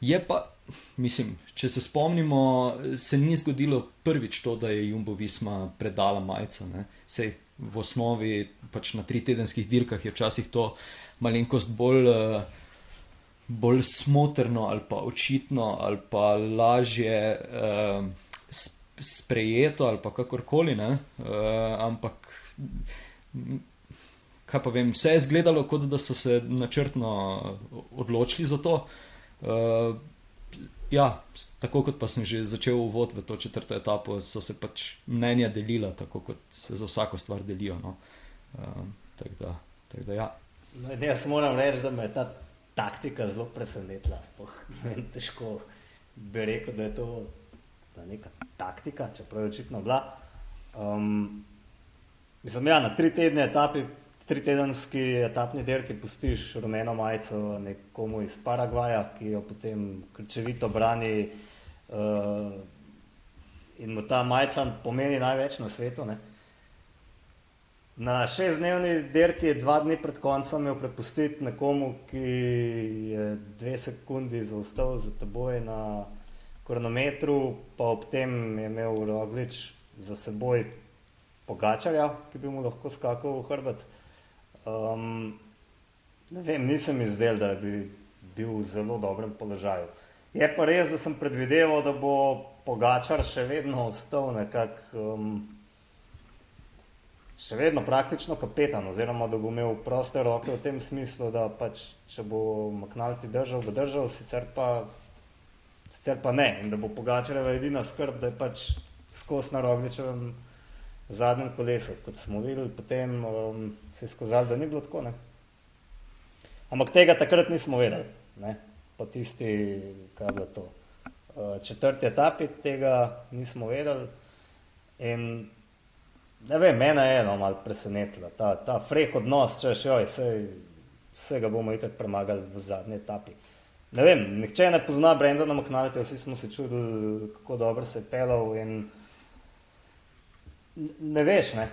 Je pa, mislim, če se spomnimo, se ni zgodilo prvič to, da je Jumbo Visma predala majico. Sej v osnovi pač na tri tedenskih dirkah je včasih to malenkost bolj, uh, bolj smotrno ali pa očitno ali pa lažje uh, sprejeto ali pa kakorkoli. Uh, ampak. Kaj pa vem, vse je izgledalo, kot da so se načrtno odločili za to. Uh, Ja, tako kot pa sem že začel uvod v to četrto etapo, so se pač mnenja delila, tako kot se za vsako stvar delijo. No. Uh, tak da, tak da, ja. no, jaz moram reči, da me je ta taktika zelo presenetila. Spoh, težko bi rekel, da je to da neka taktika, čeprav je očitno bila. Um, mislim, ja, na tri tedne etapi tri tedenski etapni dirki pustiš rumeno majico nekomu iz Paragvaja, ki jo potem krčevito brani uh, in mu ta majica pomeni največ na svetu. Ne? Na šestdnevni dirki, dva dni pred koncem, jo prepustiti nekomu, ki je dve sekundi zaostal za teboj na kronometru, pa ob tem je imel Roglič za seboj Pogačarja, ki bi mu lahko skakal v hrbet. Um, ne vem, nisem izdelal, da bi bil v zelo dobrem položaju. Je pa res, da sem predvideval, da bo Pogačar še vedno ostal nekako, um, še vedno praktično kapetan, oziroma da bo imel proste roke v tem smislu, da pač, če bo Maknalti držal, bo držal, sicer pa, sicer pa ne. In da bo Pogačareva edina skrb, da je pač skos na Rogličevem zadnjem kolesu, kot smo videli, potem um, se je skazalo, da ni bilo tako. Ne? Ampak tega takrat nismo vedeli, ne? po tisti, kaj je bilo to. Uh, četrti etapi tega nismo vedeli. In ne vem, mene je eno malo presenetilo, ta, ta freh odnos, če še oj, vse ga bomo itak premagali v zadnji etapi. Ne vem, nihče ne pozna Brendana McNallyta, vsi smo se čudili, kako dobro se je pelal in ne veš. Ne?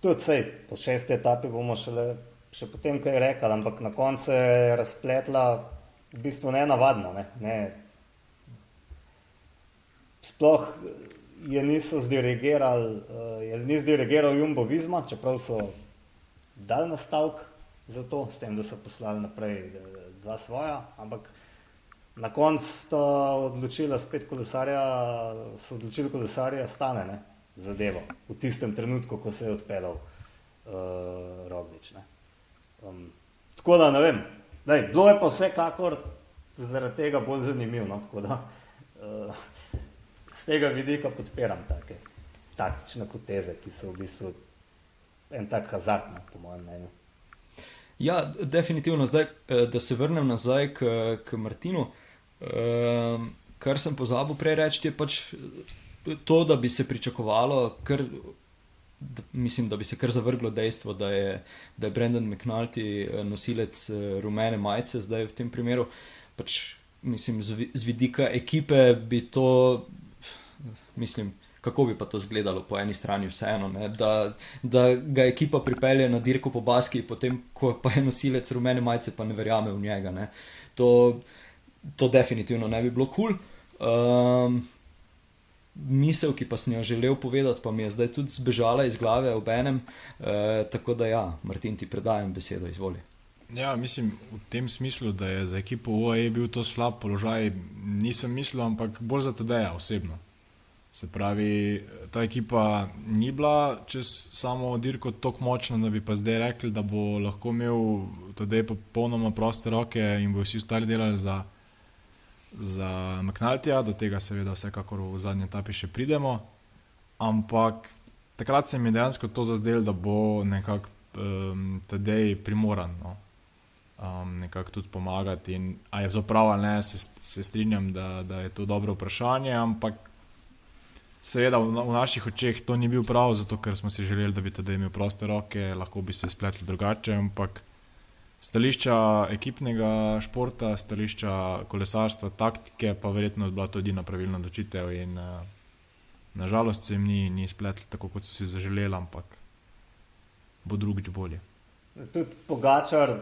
Tudi sej, po šesti etapi bomo šele, še potem kaj rekli, ampak na koncu je razpletla v bistvu ne navadno. Ne? Ne. Sploh je niso zdirigirali, uh, je ni zdirigiral Jumbo Vizma, čeprav so dal nastavek za to, s tem, da so poslali naprej dva svoja, ampak na koncu sta odločila spet kolesarja, so odločili kolesarja stane, ne, zadevo, v tistem trenutku, ko se je odpeljal uh, Roglič. Um, tako da ne vem, Daj, bilo je pa vsekakor zaradi tega bolj zanimivo, no, tako da uh, z tega vidika podpiram take taktične poteze, ki so v bistvu en tak hazard, no, po mojem mnenju. Ja, definitivno. Zdaj, eh, da se vrnem nazaj k, k Martinu. Um, kar sem pozabil prej reči, je pač to, da bi se pričakovalo, kar, da, mislim, da bi se kar zavrglo dejstvo, da je, da je Brendan McNulty eh, nosilec eh, rumene majice, zdaj v tem primeru. Pač, mislim, z, z vidika ekipe bi to, mislim. Kako bi pa to izgledalo po eni strani, vseeno, da, da ga ekipa pripelje na dirko po Baski, potem ko pa je nosilec rumene majice, pa ne verjame v njega. To, to definitivno ne bi bilo kul. Cool. Um, misel, ki pa sem jo želel povedati, pa mi je zdaj tudi zbežala iz glave ob enem. Uh, tako da, ja, Martin, ti predajam besedo, izvoli. Ja, mislim v tem smislu, da je za ekipo UAE bil to slab položaj, nisem mislil, ampak bolj za TD-ja osebno. Se pravi, ta ekipa ni bila čez samo dirko tako močna, da bi pa zdaj rekli, da bo lahko imel tudi popolnoma proste roke in bo vsi ostali delali za, za McNaltyja, do tega seveda vsekakor v zadnji etapi še pridemo. Ampak takrat se mi je dejansko to zazdelo, da bo nekako um, tedej primoran. No. Um, nekako tudi pomagati. In, a je to prav ali ne, se, se strinjam, da, da je to dobro vprašanje, ampak seveda v, v naših očeh to ni bil prav, zato ker smo si želeli, da bi tedej imel proste roke, lahko bi se spletli drugače. Ampak stališča ekipnega športa, stališča kolesarstva, taktike, pa verjetno je bila to edina pravilna odločitev. In uh, nažalost se jim ni, ni spletlo tako, kot so si zaželeli, ampak bo drugič bolje. Tudi Pogačar,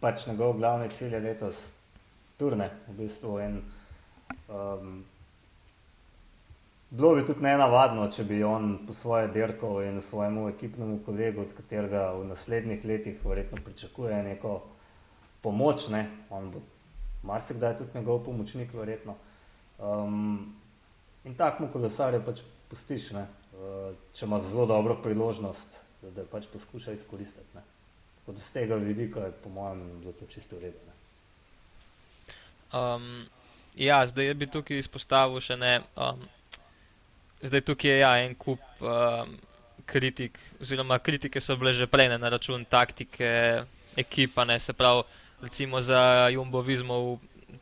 pač njegov glavni cilj je letos turne, v bistvu. In, um, Bilo bi tudi nenavadno, če bi on po svoje dirko in svojemu ekipnemu kolegu, od katerega v naslednjih letih verjetno pričakuje neko pomoč, ne? on bo marsikdaj tudi njegov pomočnik, verjetno. Um, in tako mu kolesarje pač pustiš, ne? Uh, če ima zelo dobro priložnost, da, da pač poskuša izkoristiti. Od tega vidika je, po mojem, bilo to čisto uredno. Um, ja, zdaj bi tukaj izpostavil še ne. Um, zdaj tukaj je ja, en kup um, kritik, oziroma kritike so bile že prej na račun taktike, ekipa, ne se pravi, recimo za Jumbovizmo v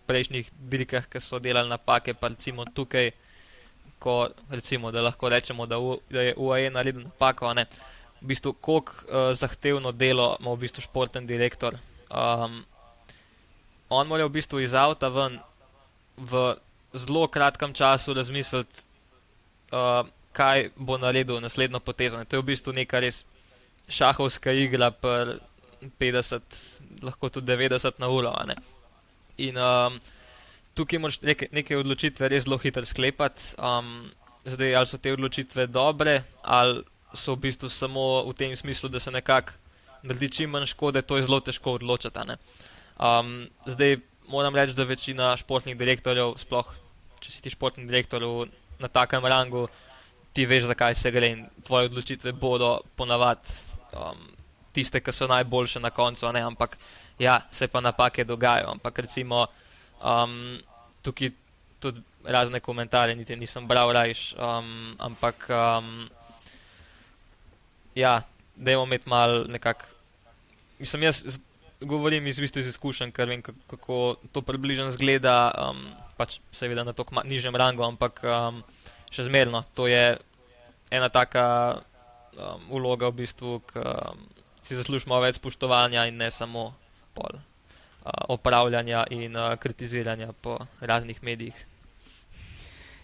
prejšnjih dirkah, ki so delali napake, pa recimo tukaj, ko recimo, da lahko rečemo, da, u, da je UAE naredil napako, ne. V bistvu, koliko uh, zahtevno delo ima v bistvu športen direktor. Um, on mora v bistvu iz avta ven v zelo kratkem času razmisliti, uh, kaj bo naredil naslednjo potezo. To je v bistvu neka res šahovska igra, pa 50, lahko tudi 90 na uro. In um, tukaj moraš neke, neke odločitve res zelo hitro sklepati. Um, zdaj, ali so te odločitve dobre, ali so v bistvu samo v tem smislu, da se nekako naredi čim manj škode, to je zelo težko odločiti. Um, zdaj moram reči, da večina športnih direktorjev, sploh če si ti športni direktor v na takem rangu, ti veš, zakaj se gre in tvoje odločitve bodo ponavadi um, tiste, ki so najboljše na koncu, ne? ampak ja, se pa napake dogajajo. Ampak recimo um, tukaj tudi razne komentarje, niti nisem bral rajš, um, ampak um, ja, da imamo imeti mal nekako, mislim, jaz govorim iz, iz izkušenj, ker vem, kako to približno zgleda. Um, pač seveda na tako nižjem rangu, ampak um, še zmerno. To je ena taka um, uloga, v bistvu, ki um, si zaslužimo več spoštovanja in ne samo pol, uh, opravljanja in uh, kritiziranja po raznih medijih.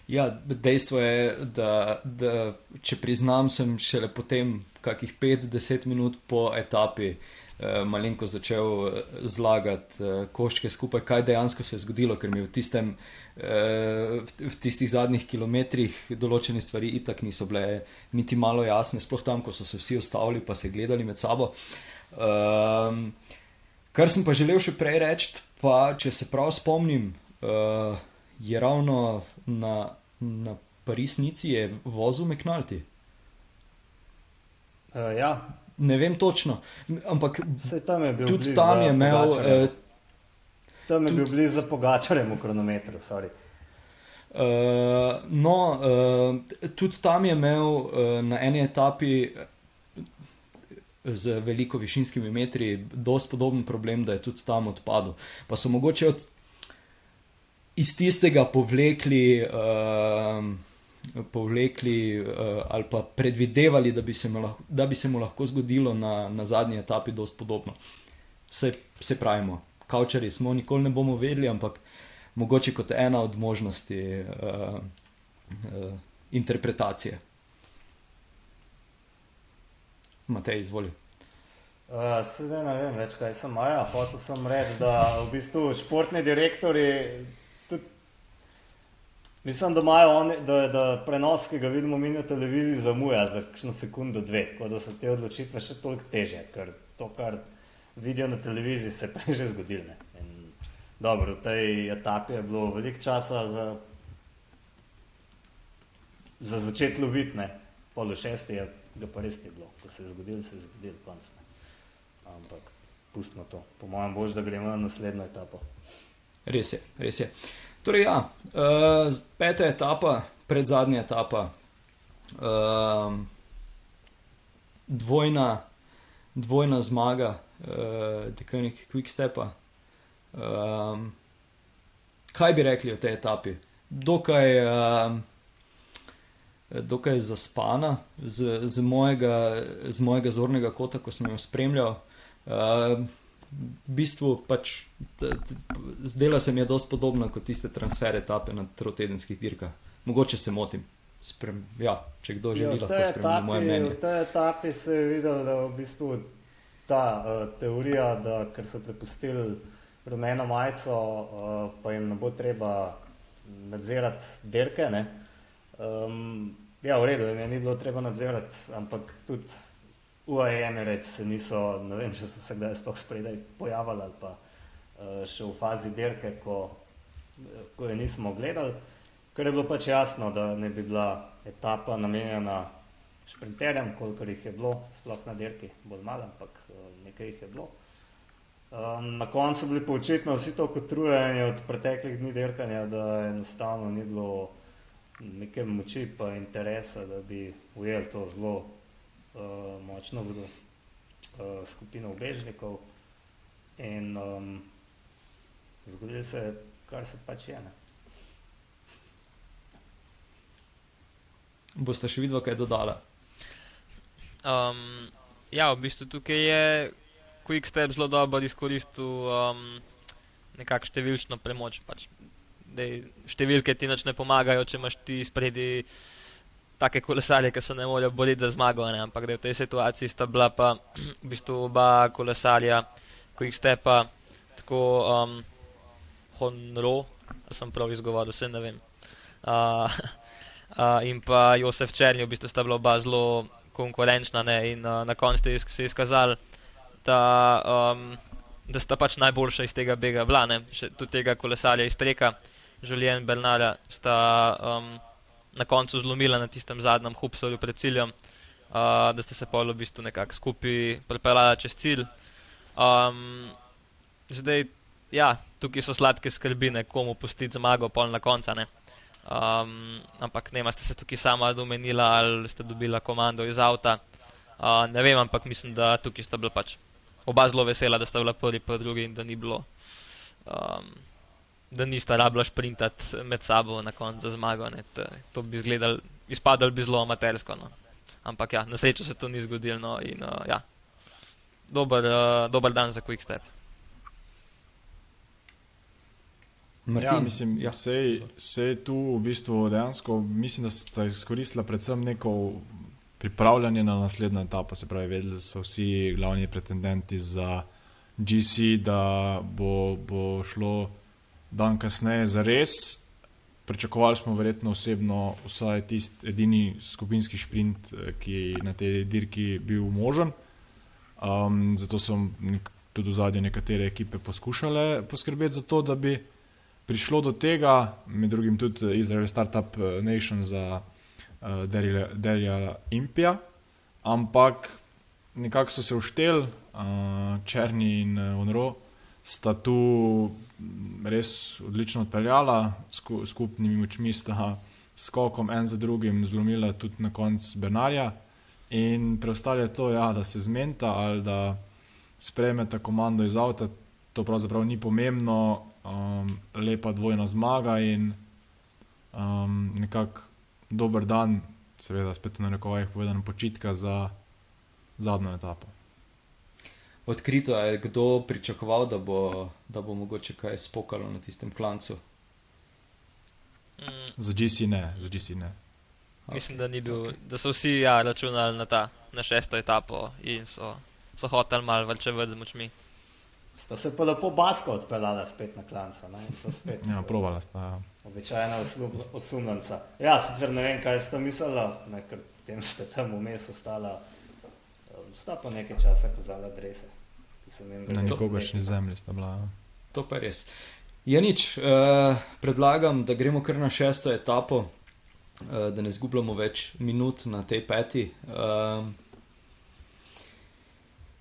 Ja, dejstvo je, da, da če priznam, sem šele potem, kakih 5-10 minut po etapi, uh, malenko začel uh, zlagati uh, koščke skupaj, kaj dejansko se je zgodilo, ker mi v tistem v tistih zadnjih kilometrih določene stvari itak niso bile niti malo jasne, sploh tam, ko so se vsi ustavili pa se gledali med sabo. Um, kar sem pa želel še prej reči, pa če se prav spomnim, uh, je ravno na, na Parisnici je vozil McNulty. Uh, ja. Ne vem točno, ampak tam tudi tam je imel. Uh, tam je tudi, bil blizu za pogačarjem v kronometru. Uh, no, uh, tudi tam je imel uh, na eni etapi z veliko višinskimi metri dosti podoben problem, da je tudi tam odpadel. Pa so mogoče od, iz tistega povlekli. Uh, Povlekli uh, ali pa predvidevali, da bi, lahko, da bi se mu lahko zgodilo na, na zadnji etapi, je podobno. Vse, vse pravimo, kavčari smo, nikoli ne bomo vedeli, ampak mogoče kot ena od možnosti uh, uh, interpretacije. Matej, izvoli. Uh, se zdaj ne vem več, kaj sem maja. Hotel sem reči, da v bistvu športni direktori. Mislim, da, on, da, da prenos, ki ga vidimo mi na televiziji, zamuja za kakšno sekundo, dve, tako da so te odločitve še toliko teže, ker to, kar vidijo na televiziji, se je že zgodilo. Dobro, v tej etapi je bilo veliko časa za, za začeti loviti, pol šesti je ga pa res ni bilo, ko se je zgodil, se je zgodil konc. Ne. Ampak pustimo to, po mojem, bož, da gremo na naslednjo etapo. Res je, res je. Torej, ja, uh, peta etapa, pred zadnja etapa. Uh, dvojna, dvojna zmaga, uh, dekajnik Quickstepa. Um, kaj bi rekli o tej etapi? Dokaj, uh, dokaj zaspana, z, z, mojega, z mojega zornega kota, ko sem jo spremljal. Uh, v bistvu pač zdela se mi je dosti podobna kot tiste transfer etape na trotedenskih dirkah. Mogoče se motim. Sprem, ja, če kdo že vidi, lahko spremlja moje mnenje. V tej etapi se je videl, da v bistvu ta uh, teorija, da ker so prepustili rumeno majico, uh, pa jim ne bo treba nadzirati dirke. Um, ja, v redu, jim je ni bilo treba nadzirati, ampak tudi UAE Emirates se niso, ne vem, če so se kdaj sploh spredaj pojavili ali pa uh, še v fazi dirke, ko, ko je nismo gledali, ker je bilo pač jasno, da ne bi bila etapa namenjena šprinterjem, koliko jih je bilo, sploh na dirki, bolj malo, ampak uh, nekaj jih je bilo. Um, na koncu so bili pa očitno vsi tako utrujeni od preteklih dni dirkanja, da enostavno ni bilo neke moči pa interesa, da bi ujeli to zelo močno vodo, uh, skupino ubežnikov in um, zgodilo se je, kar se pač je. Ne. Boste še videli, kaj je dodala? Um, ja, v bistvu tukaj je Quickstep zelo dobro izkoristil um, nekakšno številčno premoč. Pač. Dej, številke ti ne pomagajo, če imaš ti spredi take kolesarje, ki se ne morejo boriti za zmago, ne? ampak v tej situaciji sta bila pa v bistvu oba kolesarja, ko jih ste pa tako um, honro, sem prav izgovoril, vse ne vem. Uh, uh, in pa Josef Črnji, v bistvu sta bila oba zelo konkurenčna ne? in uh, na koncu ste se izkazali, da, um, da sta pač najboljša iz tega bega bila, tudi tega kolesarja iz Treka, Julien Bernard sta. Um, na koncu zlomila na tistem zadnjem hupsorju pred ciljem, uh, da ste se pa v bistvu nekako skupaj pripeljali čez cilj. Um, zdaj, ja, tukaj so sladke skrbine, komu pustiti zmago, pol na konca. Ne? Um, ampak ne, ste se tukaj sama domenila ali ste dobila komando iz avta. Uh, ne vem, ampak mislim, da tukaj sta bila pač oba zelo vesela, da sta bila prvi, pa drugi in da ni bilo. Um, da nista rabila sprintati med sabo na koncu za zmago. To bi izgledalo, izpadalo bi zelo amatersko. No. Ampak ja, na srečo se to ni zgodilo. No, in, uh, ja. dober, uh, dober dan za Quick Step. Martin, ja, mislim, ja. Se je tu v bistvu dejansko, mislim, da sta izkoristila predvsem neko pripravljanje na naslednjo etapo. Se pravi, vedeli so vsi glavni pretendenti za GC, da bo, bo šlo dan kasneje za res. Pričakovali smo verjetno osebno vsaj tisti edini skupinski sprint, eh, ki je na tej dirki bil možen. Um, zato so tudi zadnje nekatere ekipe poskušale poskrbeti za to, da bi prišlo do tega, med drugim tudi Izrael Startup eh, Nation za uh, Derija Impija. Ampak nekako so se uštel, uh, Črni in uh, Onro sta tu res odlično odpeljala, sku, skupnimi močmi sta skokom en za drugim zlomila tudi na koncu Bernarja. In preostalo je to, ja, da se zmenta ali da spremeta komando iz avta. To pravzaprav ni pomembno, um, lepa dvojna zmaga in um, nekako dober dan, seveda, spet na rekovajih povedano, počitka za zadnjo etapo odkrito, je kdo pričakoval, da bo, da bo mogoče kaj spokalo na tistem klancu. Mm. Za GC ne, za GC ne. Okay. Mislim, da, bil, da so vsi ja, računali na, ta, na šesto etapo in so, so hoteli malo več z močmi. Sta se pa lepo basko odpeljala spet na klanca. ja, provala sta. Ja. Običajna osumljenca. Ja, sicer ne vem, kaj ste mislili, ker tem ste tam vmes ostala sta pa nekaj časa kazala drese. Na nekogaršnji zemlji sta bila. Ja. To pa res. Ja, nič, uh, predlagam, da gremo kar na šesto etapo, uh, da ne zgubljamo več minut na tej peti. Uh,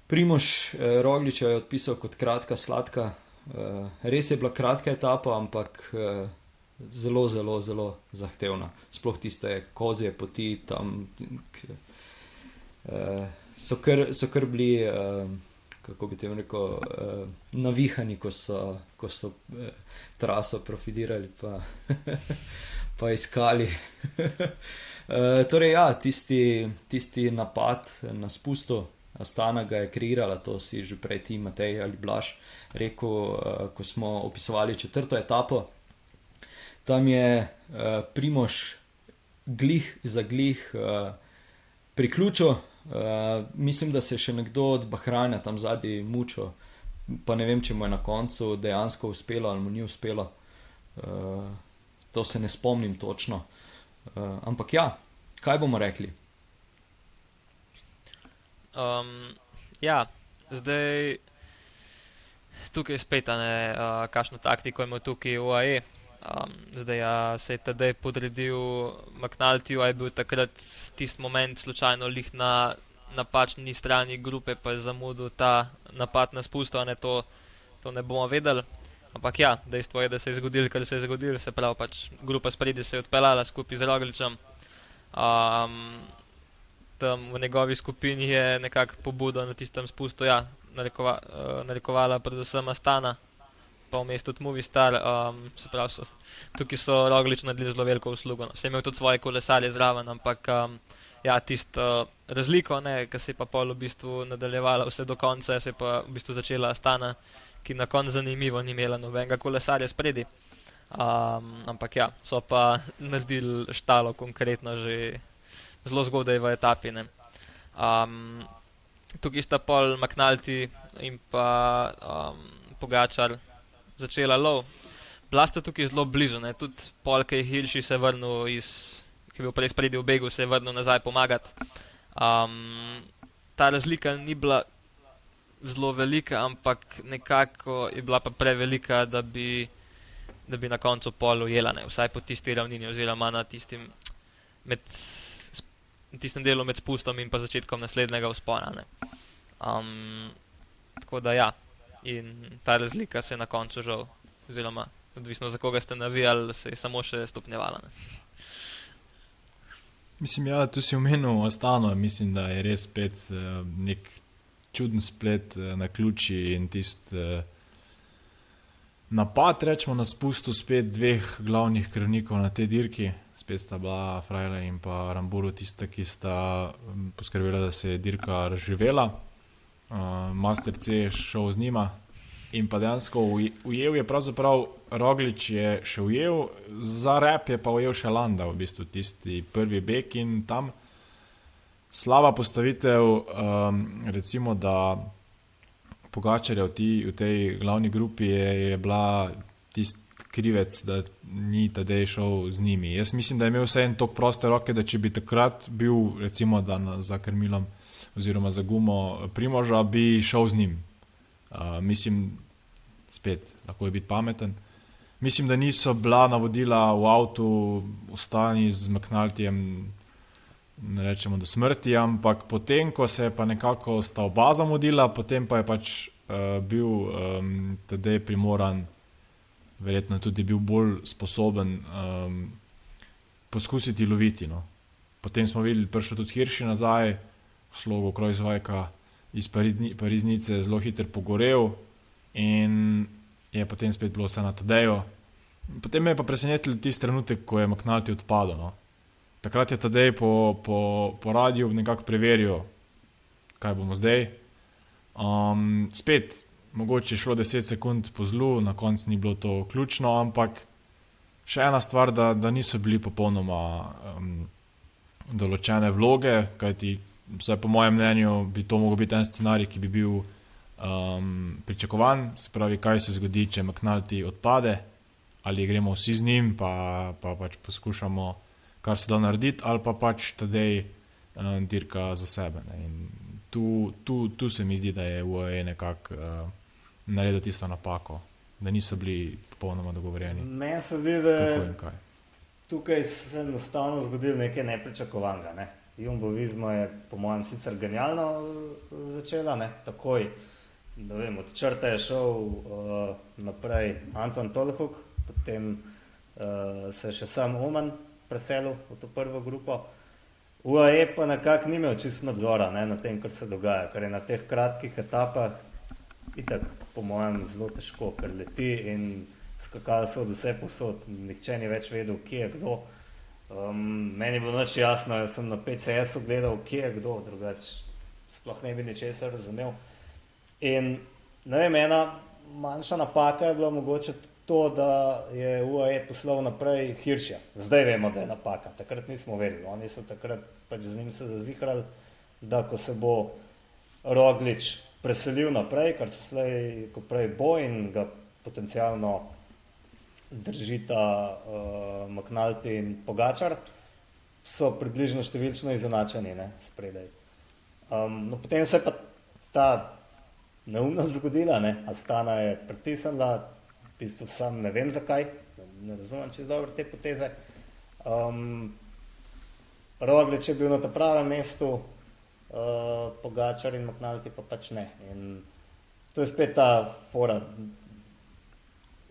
Primož uh, Roglič je odpisal kot kratka, sladka. Uh, res je bila kratka etapa, ampak uh, zelo, zelo, zelo zahtevna. Sploh tiste kozje poti tam. K, uh, so, kar, so kar bili, uh, kako bi te rekel, uh, navihani, ko so, ko so uh, traso profitirali, pa, pa iskali. uh, torej, ja, tisti, tisti napad na spustu. Astana ga je kreirala, to si že prej ti, Matej ali Blaž, rekel, uh, ko smo opisovali četrto etapo. Tam je uh, Primož glih za glih uh, priključil, Uh, mislim, da se je še nekdo od Bahrajna tam zadnji mučil, pa ne vem, če mu je na koncu dejansko uspelo ali mu ni uspelo. Uh, to se ne spomnim točno. Uh, ampak ja, kaj bomo rekli? Um, ja, zdaj tukaj spet, ne, uh, kakšno taktiko ima tukaj UAE. Um, zdaj ja, se je tedaj podredil McNulty, a je bil takrat tisti moment slučajno lih na napačni strani grupe, pa je zamudil ta napad na spusto, ne to, to ne bomo vedeli. Ampak ja, dejstvo je, da se je zgodil, kar se je zgodil, se pravi, pač grupa spredi se je odpeljala skupaj z Rogličem. Um, tam v njegovi skupini je nekako pobudo na tistem spustu, ja, narekova, uh, narekovala predvsem Astana pa v mestu tudi Movistar. Um, se pravi, so, tukaj so Roglič naredili zelo veliko uslugo. No. Se imel tudi svoje kolesarje zraven, ampak um, ja, tisto uh, razliko, ki se je pa pol v bistvu nadaljevala vse do konca, se je pa v bistvu začela stana, ki na koncu zanimivo ni imela nobenega kolesarja spredi. Um, ampak ja, so pa naredili štalo konkretno že zelo zgodaj v etapi. Um, tukaj sta pol Maknalti in pa um, Pogačar začela lov. Bila sta tukaj zelo blizu, ne? tudi polk je Hilši se vrnil iz, ki je bil prej spredi v begu, se je vrnil nazaj pomagati. Um, ta razlika ni bila zelo velika, ampak nekako je bila pa prevelika, da bi, da bi na koncu pol ujela, ne? vsaj po tisti ravnini, oziroma na tistim, med, tistem delu med spustom in pa začetkom naslednjega vzpona. Um, tako da ja in ta razlika se je na koncu žal, oziroma odvisno za koga ste navijali, se je samo še stopnjevala. Ne. Mislim, ja, tu si omenil ostalo, mislim, da je res spet uh, nek čuden splet uh, na ključi in tisti uh, napad, rečemo na spustu spet dveh glavnih krvnikov na tej dirki. Spet sta bila Frajla in pa Ramburu tista, ki sta poskrbela, da se je dirka razživela uh, Master C šel z njima. In pa dejansko ujel je pravzaprav Roglič, je še ujel, za rep je pa ujel še Landa, v bistvu tisti prvi bek in tam slaba postavitev, um, recimo da Pogačarja v, v tej glavni grupi je, je bila tisti krivec, da ni tedaj šel z njimi. Jaz mislim, da je imel vse en tok proste roke, da če bi takrat bil, recimo, na, za krmilom oziroma za gumo Primoža, bi šel z njim. Uh, mislim, spet, lahko je biti pameten. Mislim, da niso bila navodila v avtu, ostani z McNaltijem, ne rečemo do smrti, ampak potem, ko se je pa nekako sta oba zamudila, potem pa je pač uh, bil um, tedaj primoran, verjetno tudi bil bolj sposoben um, poskusiti loviti. No. Potem smo videli, da je prišel tudi Hirši nazaj slogu Krojzvajka iz Pariznice zelo hitro pogorel in je potem spet bilo vse na Tadeju. Potem me je pa presenetil tisti trenutek, ko je Maknalti odpadel. No. Takrat je Tadej po, po, po radiju nekako preveril, kaj bomo zdaj. Um, spet, mogoče je šlo 10 sekund po zlu, na koncu ni bilo to ključno, ampak še ena stvar, da, da niso bili popolnoma um, določene vloge, kajti vsaj po mojem mnenju, bi to lahko bil en scenarij, ki bi bil um, pričakovan. Se pravi, kaj se zgodi, če McNulty odpade, ali gremo vsi z njim, pa, pa pač poskušamo kar se da narediti, ali pa pač tedej um, dirka za sebe. Tu, tu, tu se mi zdi, da je UAE nekako uh, naredil tisto napako, da niso bili popolnoma dogovorjeni. Meni se zdi, da je tukaj se enostavno zgodilo nekaj nepričakovanega. Ne? Jumbo Vizma je, po mojem, sicer genialno eh, začela, ne? takoj. Vem, od črte je šel uh, naprej Anton Tolhuk, potem uh, se je še sam Oman preselil v to prvo grupo. UAE pa nekako ni imel čist nadzora ne, na tem, kar se dogaja, ker je na teh kratkih etapah itak, po mojem, zelo težko, ker leti in skakali so od vse posod, nihče ni več vedel, kje je kdo. Um, meni je bilo noč jasno, jaz sem na PCS-u gledal, kje je kdo, drugače sploh ne bi ničesar razumel. In ne vem, ena manjša napaka je bila mogoče to, da je UAE poslal naprej Hirša. Zdaj vemo, da je napaka. Takrat nismo vedeli. Oni so takrat pač z njim se zazihrali, da ko se bo Roglič preselil naprej, kar se slej, ko prej bo in ga potencialno držita uh, Maknalti in Pogačar, so približno številčno izenačeni, ne, spredaj. Um, no, potem se je pa ta neumnost zgodila, ne, Astana je pritisnila, v bistvu sam ne vem zakaj, ne razumem čez dobro te poteze. Um, Roglič je bil na tem pravem mestu, uh, Pogačar in Maknalti pa pač ne. In to je spet ta fora.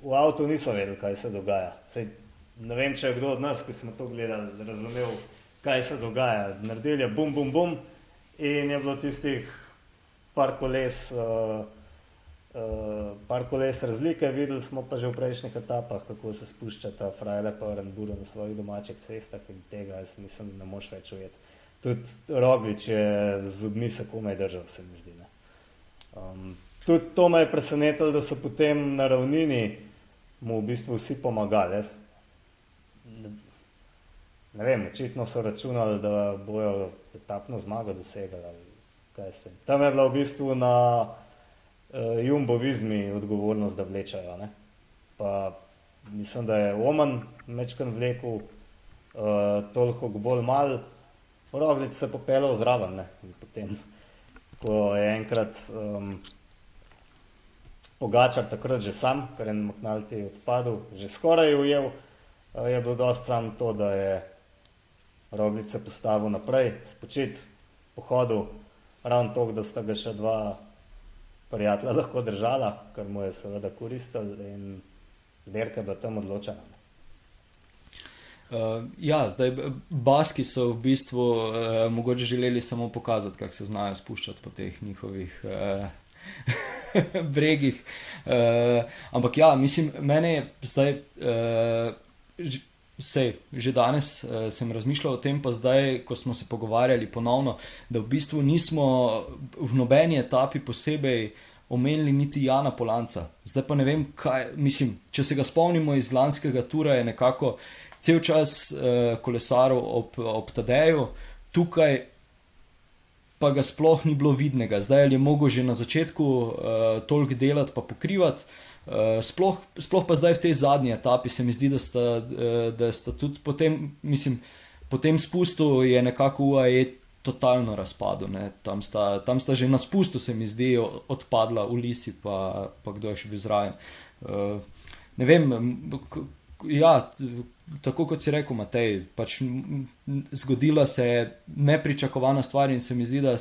V avtu niso vedeli, kaj se dogaja. Sej, ne vem, če je kdo od nas, ki smo to gledali, razumel, kaj se dogaja. Naredili je bum, bum, bum in je bilo tistih par koles. Uh, uh, par koles razlike, videli smo pa že v prejšnjih etapah, kako se spušča ta frajle pa Rambura na svojih domačih cestah in tega jaz mislim, da ne moš več ujeti. Tudi Roglič je z zubmi se komaj držal, se mi zdi. Um, tudi to me je presenetilo, da so potem na ravnini mu v bistvu vsi pomagali. Jaz, ne, vem, očitno so računali, da bojo etapno zmago dosegali. Tam je bila v bistvu na uh, Jumbo vizmi odgovornost, da vlečajo. Ne? Pa mislim, da je Oman mečkan vlekel uh, toliko bolj mal, Roglič se popeljal zraven. Ne? In potem, ko je enkrat um, Pogačar takrat že sam, ker je Maknalti odpadel, že skoraj ujel, uh, je bilo dost sam to, da je Roglič se postavil naprej, spočit, pohodil, ravno to, da sta ga še dva prijatelja lahko držala, kar mu je seveda koristil in derke bila tam odločena. Uh, ja, zdaj baski so v bistvu uh, mogoče želeli samo pokazati, kako se znajo spuščati po teh njihovih uh, bregih. Uh, ampak ja, mislim, mene je zdaj. Uh, Sej, že danes uh, sem razmišljal o tem, pa zdaj, ko smo se pogovarjali ponovno, da v bistvu nismo v nobeni etapi posebej omenili niti Jana Polanca. Zdaj pa ne vem, kaj mislim. Če se ga spomnimo iz lanskega tura, je nekako cel čas uh, kolesaril ob, ob Tadeju, tukaj pa ga sploh ni bilo vidnega. Zdaj je mogel že na začetku uh, toliko delati, pa pokrivati. Eh, sploh, sploh pa zdaj v tej zadnji etapi se mi zdi, da sta, uh, da sta tudi po tem, mislim, po tem spustu je nekako UAE totalno razpadlo. Tam, tam sta že na spustu, se mi zdi, odpadla Ulisi, pa, pa kdo je še bil zraven. Uh, ne vem, ja, tako kot si rekel, Matej, pač zgodila se je nepričakovana stvar in se mi zdi, da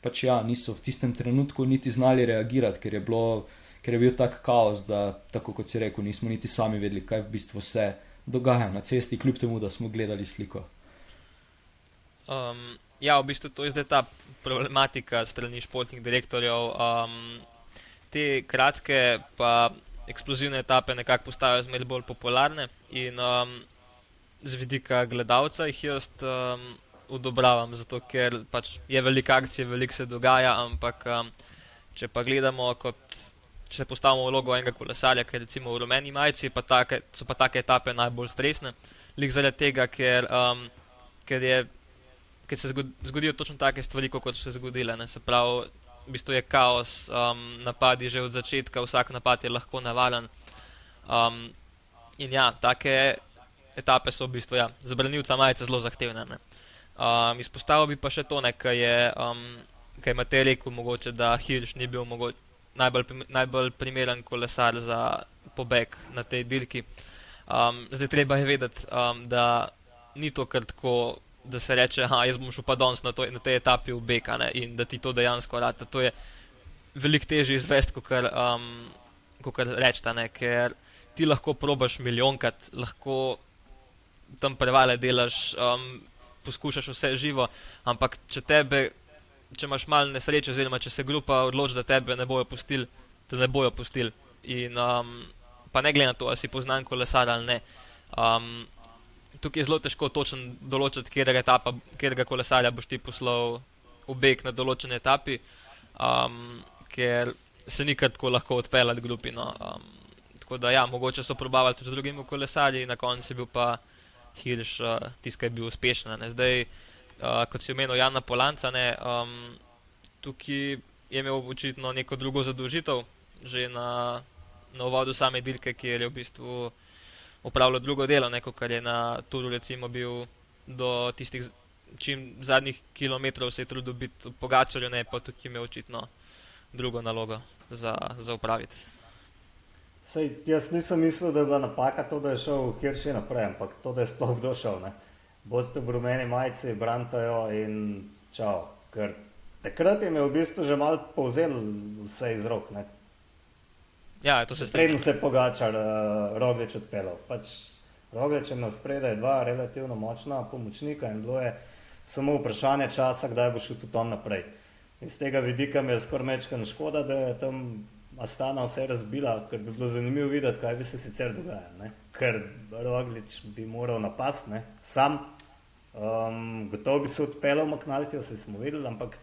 pač, ja, niso v tistem trenutku niti znali reagirati, ker je bilo ker je bil tak kaos, da, tako kot si rekel, nismo niti sami vedeli, kaj v bistvu se dogaja na cesti, kljub temu, da smo gledali sliko. Um, ja, v bistvu to je zdaj ta problematika strani športnih direktorjev. Um, te kratke, pa eksplozivne etape nekako postajajo zmeraj bolj popularne in um, z vidika gledalca jih jaz um, odobravam, zato ker pač je velika akcija, veliko se dogaja, ampak um, če pa gledamo kot če se postavimo v vlogo enega kolesarja, ker recimo v rumeni majici pa take, so pa take etape najbolj stresne, lik zaradi tega, ker, um, ker, je, ker se zgodijo točno take stvari, kot so se zgodile. Ne? Se pravi, v bistvu je kaos, um, napadi že od začetka, vsak napad je lahko navalen. Um, in ja, take etape so v bistvu ja, za branilca majice zelo zahtevne. Um, izpostavil bi pa še to, kar je, um, je Matej rekel, mogoče, da Hirš ni bil mogoče najbolj, najbolj primeren kolesar za pobeg na tej dirki. Um, zdaj treba je vedeti, um, da ni to kar tako, da se reče, da jaz bom šel pa danes na, na tej etapi v Beka ne, in da ti to dejansko rata. To je veliko težje izvesti, kot kar, um, kar rečete, ker ti lahko probaš milijonkrat, lahko tam prevale delaš. Um, poskušaš vse živo, ampak če tebe, če imaš malo nesreče, oziroma če se grupa odloči, da tebe ne bojo pustili, te ne bojo pustili. In um, pa ne glede na to, ali si poznan kolesar ali ne. Um, tukaj je zelo težko točno določiti, kjer etapa, kjer kolesarja boš ti poslal v beg na določeni etapi, um, ker se nikar tako lahko odpeljati grupi. No. Um, tako da, ja, mogoče so probavali tudi z drugimi kolesarji, na koncu je bil pa Hirš, uh, tisti, ki je bil uspešen. Ne. Zdaj, uh, kot si omenil, Jana Polanca, ne, um, tukaj je imel očitno neko drugo zadolžitev, že na, na uvodu same dirke, kjer je v bistvu upravljal drugo delo, neko, kar je na Turu recimo bil do tistih čim zadnjih kilometrov se je trudil biti pogačarju, ne pa tukaj imel očitno drugo nalogo za, za upraviti. Sej, jaz nisem mislil, da je bila napaka to, da je šel Hirši naprej, ampak to, da je sploh kdo šel. Boste v rumeni majici, brantajo in čau. Ker takrat je v bistvu že malo povzel vse iz rok. Ne? Ja, to se strinja. Preden se je pogačar uh, Roglič odpeljal. Pač Roglič je na spredaj dva relativno močna pomočnika in bilo je samo vprašanje časa, kdaj bo šel tudi on naprej. Iz tega vidika mi je skoraj mečka škoda, da je tam Astana vse razbila, ker bi bilo zanimivo videti, kaj bi se sicer dogajalo. Ker Roglič bi moral napasti, sam. Um, gotovo bi se odpeljal Maknalti, vse smo videli, ampak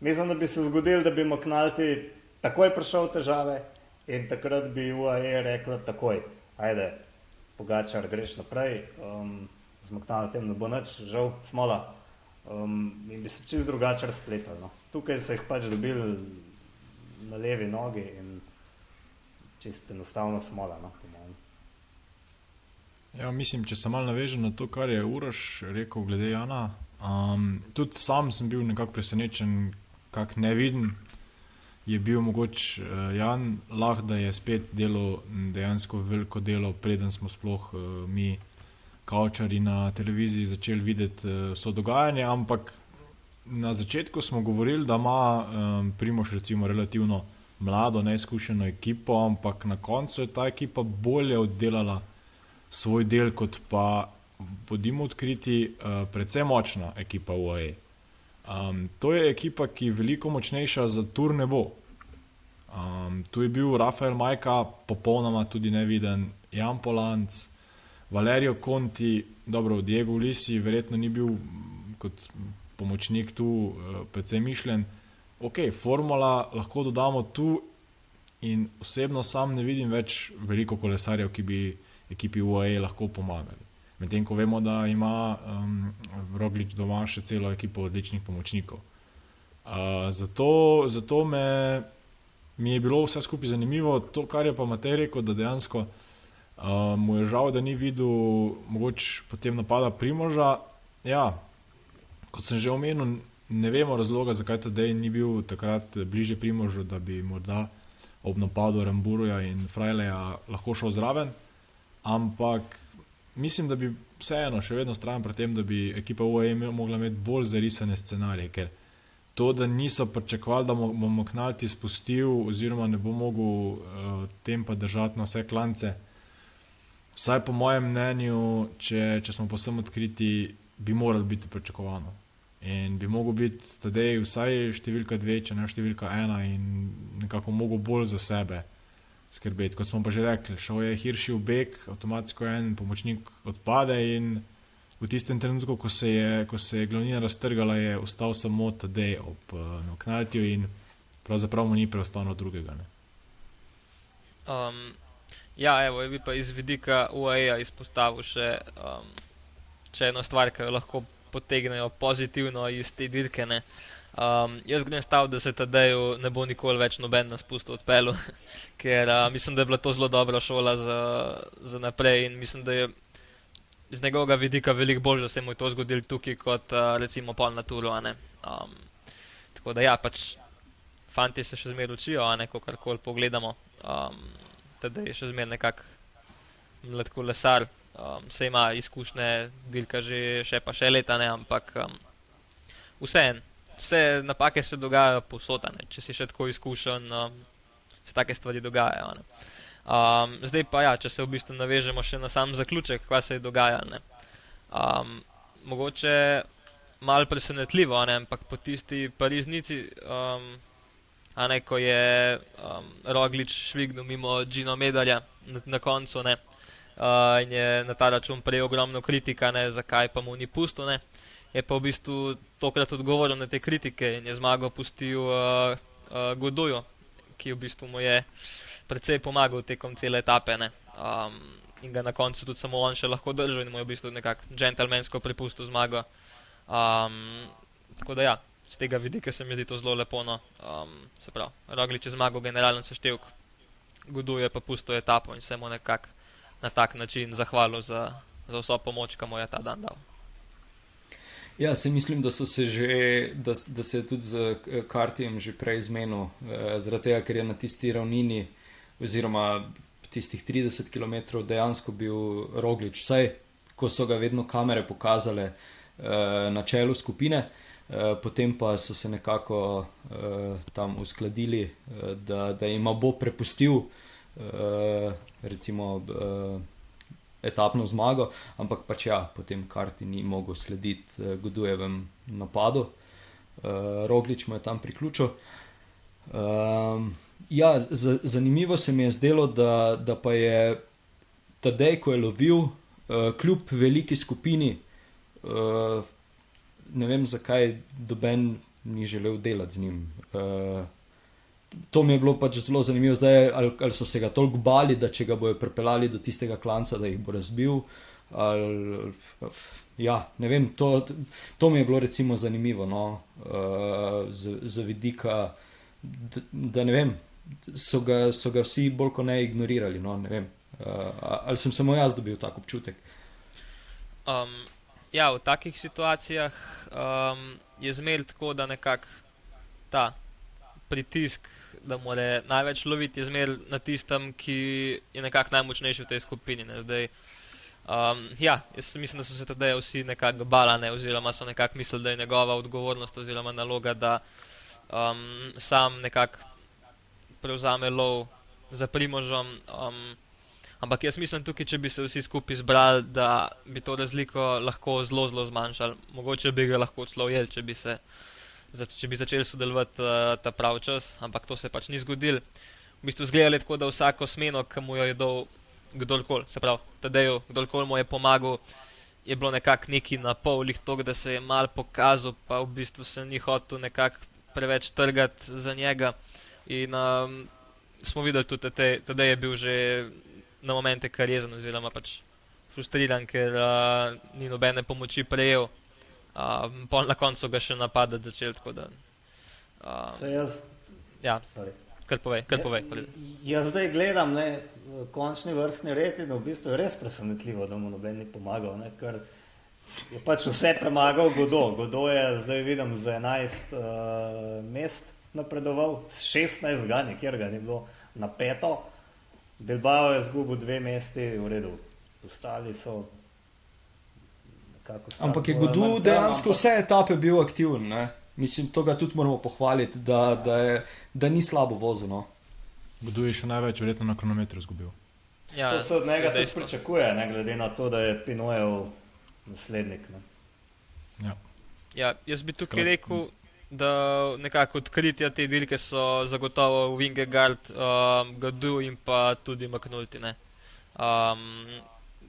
mislim, da bi se zgodilo, da bi Maknalti takoj prišel v težave in takrat bi UAE rekla takoj, ajde, pogačar, greš naprej, um, z Maknaltem ne bo nič, žal, smola um, in bi se čist drugače razpletali. No. Tukaj so jih pač dobili na levi nogi in čisto enostavno smola. No, ja, mislim, če se malo navežem na to, kar je Uroš rekel glede Jana. Um, tudi sam sem bil nekako presenečen, kako ne vidim. Je bil mogoče uh, Jan Lah, da je spet delo dejansko veliko delo, preden smo sploh uh, mi kavčari na televiziji začeli videti uh, so dogajanje, ampak na začetku smo govorili, da ima um, Primoš recimo relativno mlado, neizkušeno ekipo, ampak na koncu je ta ekipa bolje oddelala svoj del, kot pa, bodimo odkriti, uh, predvsem močna ekipa UAE. Um, to je ekipa, ki je veliko močnejša za tur ne bo. Um, tu je bil Rafael Majka, popolnoma tudi neviden, Jan Polanc, Valerijo Conti, dobro, Diego Ulisi, verjetno ni bil kot pomočnik tu, uh, predvsem mišljen. Ok, formula lahko dodamo tu, in osebno sam ne vidim več veliko kolesarjev, ki bi ekipi UAE lahko pomagali. Medtem ko vemo, da ima um, Roglič doma še celo ekipo odličnih pomočnikov. Uh, zato, zato me, mi je bilo vse skupaj zanimivo, to, kar je pa Matej rekel, da dejansko uh, mu je žal, da ni videl mogoče potem napada Primoža. Ja, kot sem že omenil, ne vemo razloga, zakaj ta dej ni bil takrat bliže Primožu, da bi morda ob napadu Ramburuja in Frajleja lahko šel zraven. Ampak mislim, da bi vseeno še vedno strajal pri tem, da bi ekipa UAE mogla imeti bolj zarisane scenarije. Ker to, da niso pričakovali, da bomo knalti spustil, oziroma ne bo mogel uh, tem pa držati na vse klance, vsaj po mojem mnenju, če, če smo posebno odkriti, bi moralo biti pričakovano. In bi mogel biti tedej vsaj številka dve, če ne številka ena, in nekako mogel bolj za sebe skrbeti. Kot smo pa že rekli, šel je Hirši v beg, avtomatsko en pomočnik odpade in v tistem trenutku, ko se je, ko se je glavnina raztrgala, je ostal samo Tadej ob uh, eh, Knaltiju in pravzaprav mu ni preostalo drugega. Um, ja, evo, je bi pa iz vidika UAE izpostavil še, um, še eno stvar, ki jo lahko potegnejo pozitivno iz te dirke. Uh, Um, jaz grem stav, da se Tadeju ne bo nikoli več noben nas pustil odpelu, ker uh, mislim, da je bila to zelo dobra šola za, za naprej in mislim, da je z njegovega vidika veliko bolj, da se mu je to zgodilo tukaj, kot uh, recimo pol na turu. Um, tako da ja, pač fanti se še zmeraj učijo, a ne ko karkoli pogledamo. Um, Tadej je še zmeraj nekak mlad kolesar, um, se ima izkušnje, dilka že še pa še leta, ne, ampak um, vseeno vse napake se dogajajo posod, če si še tako izkušen, um, se take stvari dogajajo. Um, zdaj pa, ja, če se v bistvu navežemo še na sam zaključek, kaj se je dogajalo. Um, mogoče malo presenetljivo, ne? ampak po tisti pariznici, um, a ne ko je um, Roglič švignil mimo Gino Medalja na, na koncu ne? Uh, in je na ta račun prejel ogromno kritika, ne? zakaj pa mu ni pusto. Ne? Je pa v bistvu tokrat odgovoril na te kritike in je zmago pustil uh, uh, Goduju, ki v bistvu mu je precej pomagal tekom cele etape. Um, in ga na koncu tudi samo on še lahko držal in mu je v bistvu nekako džentlmensko prepustil zmago. Um, tako da ja, z tega vidika se mi zdi to zelo lepo. No. Um, se pravi, Roglič je zmagal generalno seštevk, Guduje pa pusto etapo in se mu nekako na tak način zahvalil za, za vso pomoč, ki mu je ta dan dal. Ja, se mislim, da, se, že, da, da se je tudi z Kartijem že prej zmenil, eh, zaradi tega, ker je na tisti ravnini, oziroma tistih 30 km dejansko bil Roglič, vsaj ko so ga vedno kamere pokazale eh, na čelu skupine, eh, potem pa so se nekako eh, tam uskladili, eh, da, da jim bo prepustil eh, recimo. Eh, Etapno zmago, ampak pač ja, potem karti ni mogel slediti uh, Gudujevem napadu, uh, Roglič mu je tam priključil. Um, Ja, zanimivo se mi je zdelo, da, da pa je Tadej, ko je lovil, uh, kljub veliki skupini, uh, ne vem zakaj, doben ni želel delati z njim. Uh, to mi je bilo pač zelo zanimivo, zdaj, ali, ali so se ga toliko bali, da če ga bojo pripeljali do tistega klanca, da jih bo razbil. Ali, ja, ne vem, to, to mi je bilo recimo zanimivo, no, uh, z, z vidika, da, da ne vem so ga, so ga vsi bolj kot ne ignorirali. No, ne vem, uh, ali sem samo jaz dobil tak občutek. Um, ja, v takih situacijah um, je zmeraj tako, da nekako ta pritisk, da mora največ loviti, je zmeraj na tistem, ki je nekako najmočnejši v tej skupini. Ne, zdaj, Um, ja, jaz mislim, da so se tedaj vsi nekako balane, oziroma so nekako mislili, da je njegova odgovornost oziroma naloga, da um, sam nekako prevzame lov za primožom. Um, ampak jaz mislim tukaj, če bi se vsi skupaj zbrali, da bi to razliko lahko zelo, zelo zmanjšali. Mogoče bi ga lahko celo ujeli, če, če bi začeli sodelovati uh, ta pravi čas, ampak to se pač ni zgodilo. V bistvu zgleda le tako, da vsako smeno, ki mu jo je dal kdorkoli, se pravi, Tadejo, kdorkoli mu je pomagal. Je bilo nekako neki na pol, lih to, da se je mal pokazal, pa v bistvu se ni hotel nekako preveč trgati za njega. In um, smo videli tudi, da je bil že na momente kar jezen, oziroma pač frustriran, ker uh, ni nobene pomoči prejel. Um, na koncu ga še napadati začel. Da, um, Se jaz. Ja. Kar povej, kar povej. Ja, jaz zdaj gledam ne, končni vrstni red in v bistvu je res presenetljivo, da mu noben ni pomagal. Ne, ker je pač vse premagal Godo. Godo je zdaj vidim za 11 uh, mest napredoval, s 16 ga, nikjer ga ni bilo na peto. Bilbao je zgubil dve mesti, v redu, ostali so. Ampak je Gudu dejansko ampak... vse etape bil aktiven. Ne? Mislim, to ga tudi moramo pohvaliti, da, da, je, da ni slabo vozil. No? Gudu je še največ, verjetno na kronometru izgubil. Ja, to se od njega tudi pričakuje, ne glede na to, da je Pinojev naslednik. Ne? Ja. Ja, jaz bi tukaj rekel, da nekako odkritja te dirke so zagotovo Wingegard, um, Gadu in pa tudi Maknulti. Um,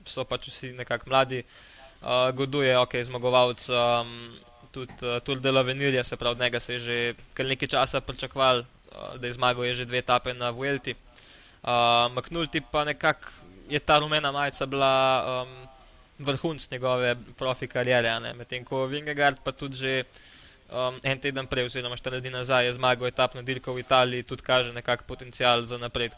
so pač vsi nekako mladi. Uh, Gadu je ok, zmagovalec um, tudi uh, Tour de la Venirja, se pravi, od njega se je že kar nekaj časa pričakoval, uh, da je zmagal je že dve etape na Vuelti. Uh, Maknulti pa nekako je ta rumena majica bila um, vrhunc njegove profi karijere, medtem ko Wingegard pa tudi že um, en teden prej, oziroma štiri dni nazaj, je zmagal etapno dirko v Italiji, tudi kaže nekakšen potencial za napredek.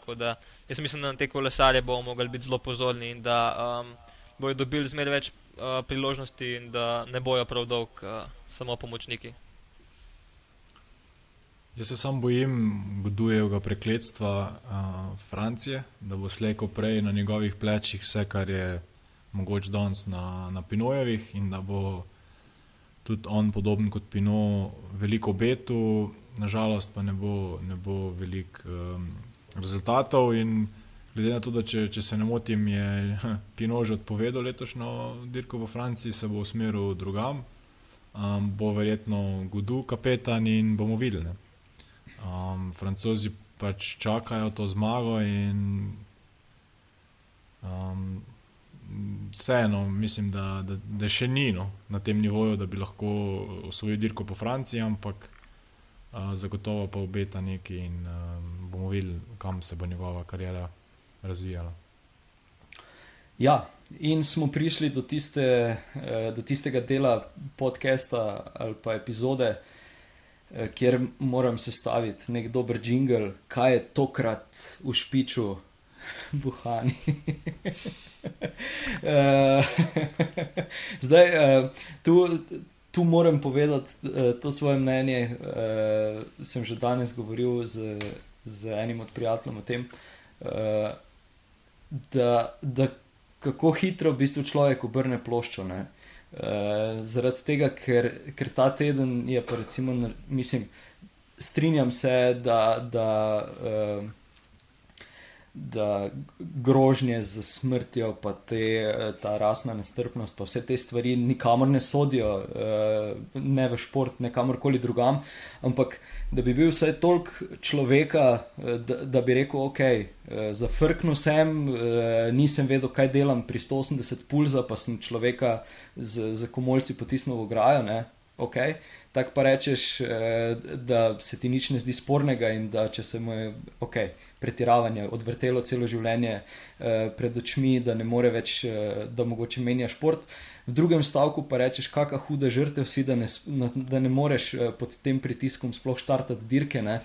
Jaz mislim, da na te kolesarje bomo mogli biti zelo pozorni in da um, bojo dobili zmeraj več uh, priložnosti in da ne bojo prav dolg uh, samo pomočniki. Jaz se sam bojim, budujevega prekletstva uh, Francije, da bo slejko prej na njegovih plečih vse, kar je mogoče danes na, na Pinojevih in da bo tudi on, podoben kot Pino, veliko obetu, nažalost pa ne bo, ne bo veliko um, rezultatov. In glede na to, da če, če se ne motim, je Pino že odpovedal letošnjo dirko v Franciji, se bo usmeril drugam. um, bo verjetno Gudu kapetan in bomo videli. Um, Francozi pač čakajo to zmago in um, vseeno mislim, da, da, da še ni no, na tem nivoju, da bi lahko osvojil dirko po Franciji, ampak uh, zagotovo pa obeta nekaj in um, bomo videli, kam se bo njegova karijera razvijala. Ja, in smo prišli do, tiste, eh, do tistega dela podcasta ali pa epizode, eh, kjer moram sestaviti nek dober jingle, kaj je tokrat v špiču, buhani. Eh, zdaj, tu, tu moram povedati to svoje mnenje. Sem že danes govoril z, z enim od prijateljev o tem. Da, da kako hitro v bistvu človek obrne ploščo. Uh, zaradi tega, ker, ker ta teden je, pa recimo, mislim, strinjam se, da. da uh, da grožnje z smrtjo, pa te, ta rasna nestrpnost, pa vse te stvari nikamor ne sodijo, eh, ne v šport, ne kamorkoli drugam, ampak da bi bil vsaj toliko človeka, eh, da, da bi rekel: Ok, eh, zafrknil sem, nisem vedel, kaj delam pri 180 pulza, pa sem človeka z, z komolci potisnil v ograjo. Okay tako pa rečeš, eh, da se ti nič ne zdi spornega in da če se mu je okay, pretiravanje odvrtelo celo življenje eh, pred očmi, da ne more več, eh, da mogoče menja šport. V drugem stavku pa rečeš, kakšna huda žrtev si, da ne, da ne moreš pod tem pritiskom sploh štartati dirke. Ne?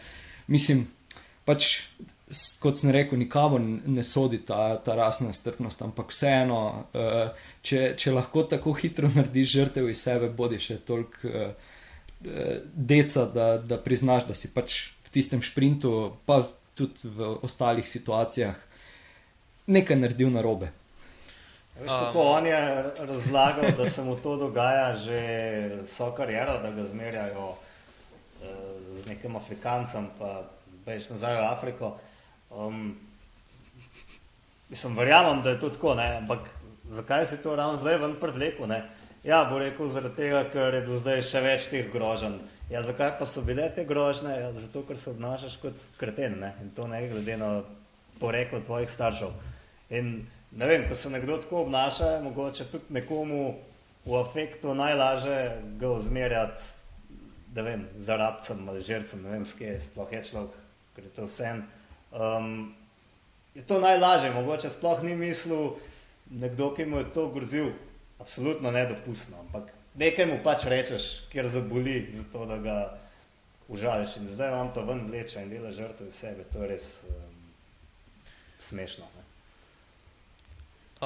Mislim, pač. Kot sem rekel, nikamor ne sodi ta, ta rasna strpnost, ampak vseeno, če, če lahko tako hitro narediš žrtev iz sebe, bodi še toliko deca, da, da priznaš, da si pač v tistem sprintu, pa tudi v ostalih situacijah, nekaj naredil na robe. Veš, kako um. on je razlagal, da se mu to dogaja že vso kariero, da ga zmerjajo uh, z nekim Afrikancem, pa veš nazaj v Afriko. Um, mislim, verjamem, da je to tako, ne? ampak zakaj se to ravno zdaj ven privlekel? Ja, bo rekel, zaradi tega, ker je bilo zdaj še več teh groženj. Ja, zakaj pa so bile te grožnje? Ja, zato, ker se obnašaš kot kreten ne? in to ne glede na poreklo tvojih staršev. In ne vem, ko se nekdo tako obnaša, mogoče tudi nekomu v afektu najlažje ga ozmerjati, da vem, za rabcem ali žrcem, ne vem, skje, sploh je človek, ker je to sen. Um, je to najlažje, mogoče sploh ni mislil nekdo, ki mu je to grozil absolutno nedopustno. Ampak nekaj mu pač rečeš, ker zaboli, zato da ga užališ. In zdaj vam to ven vleče in dela žrtve sebe. To je res um, smešno. Ne?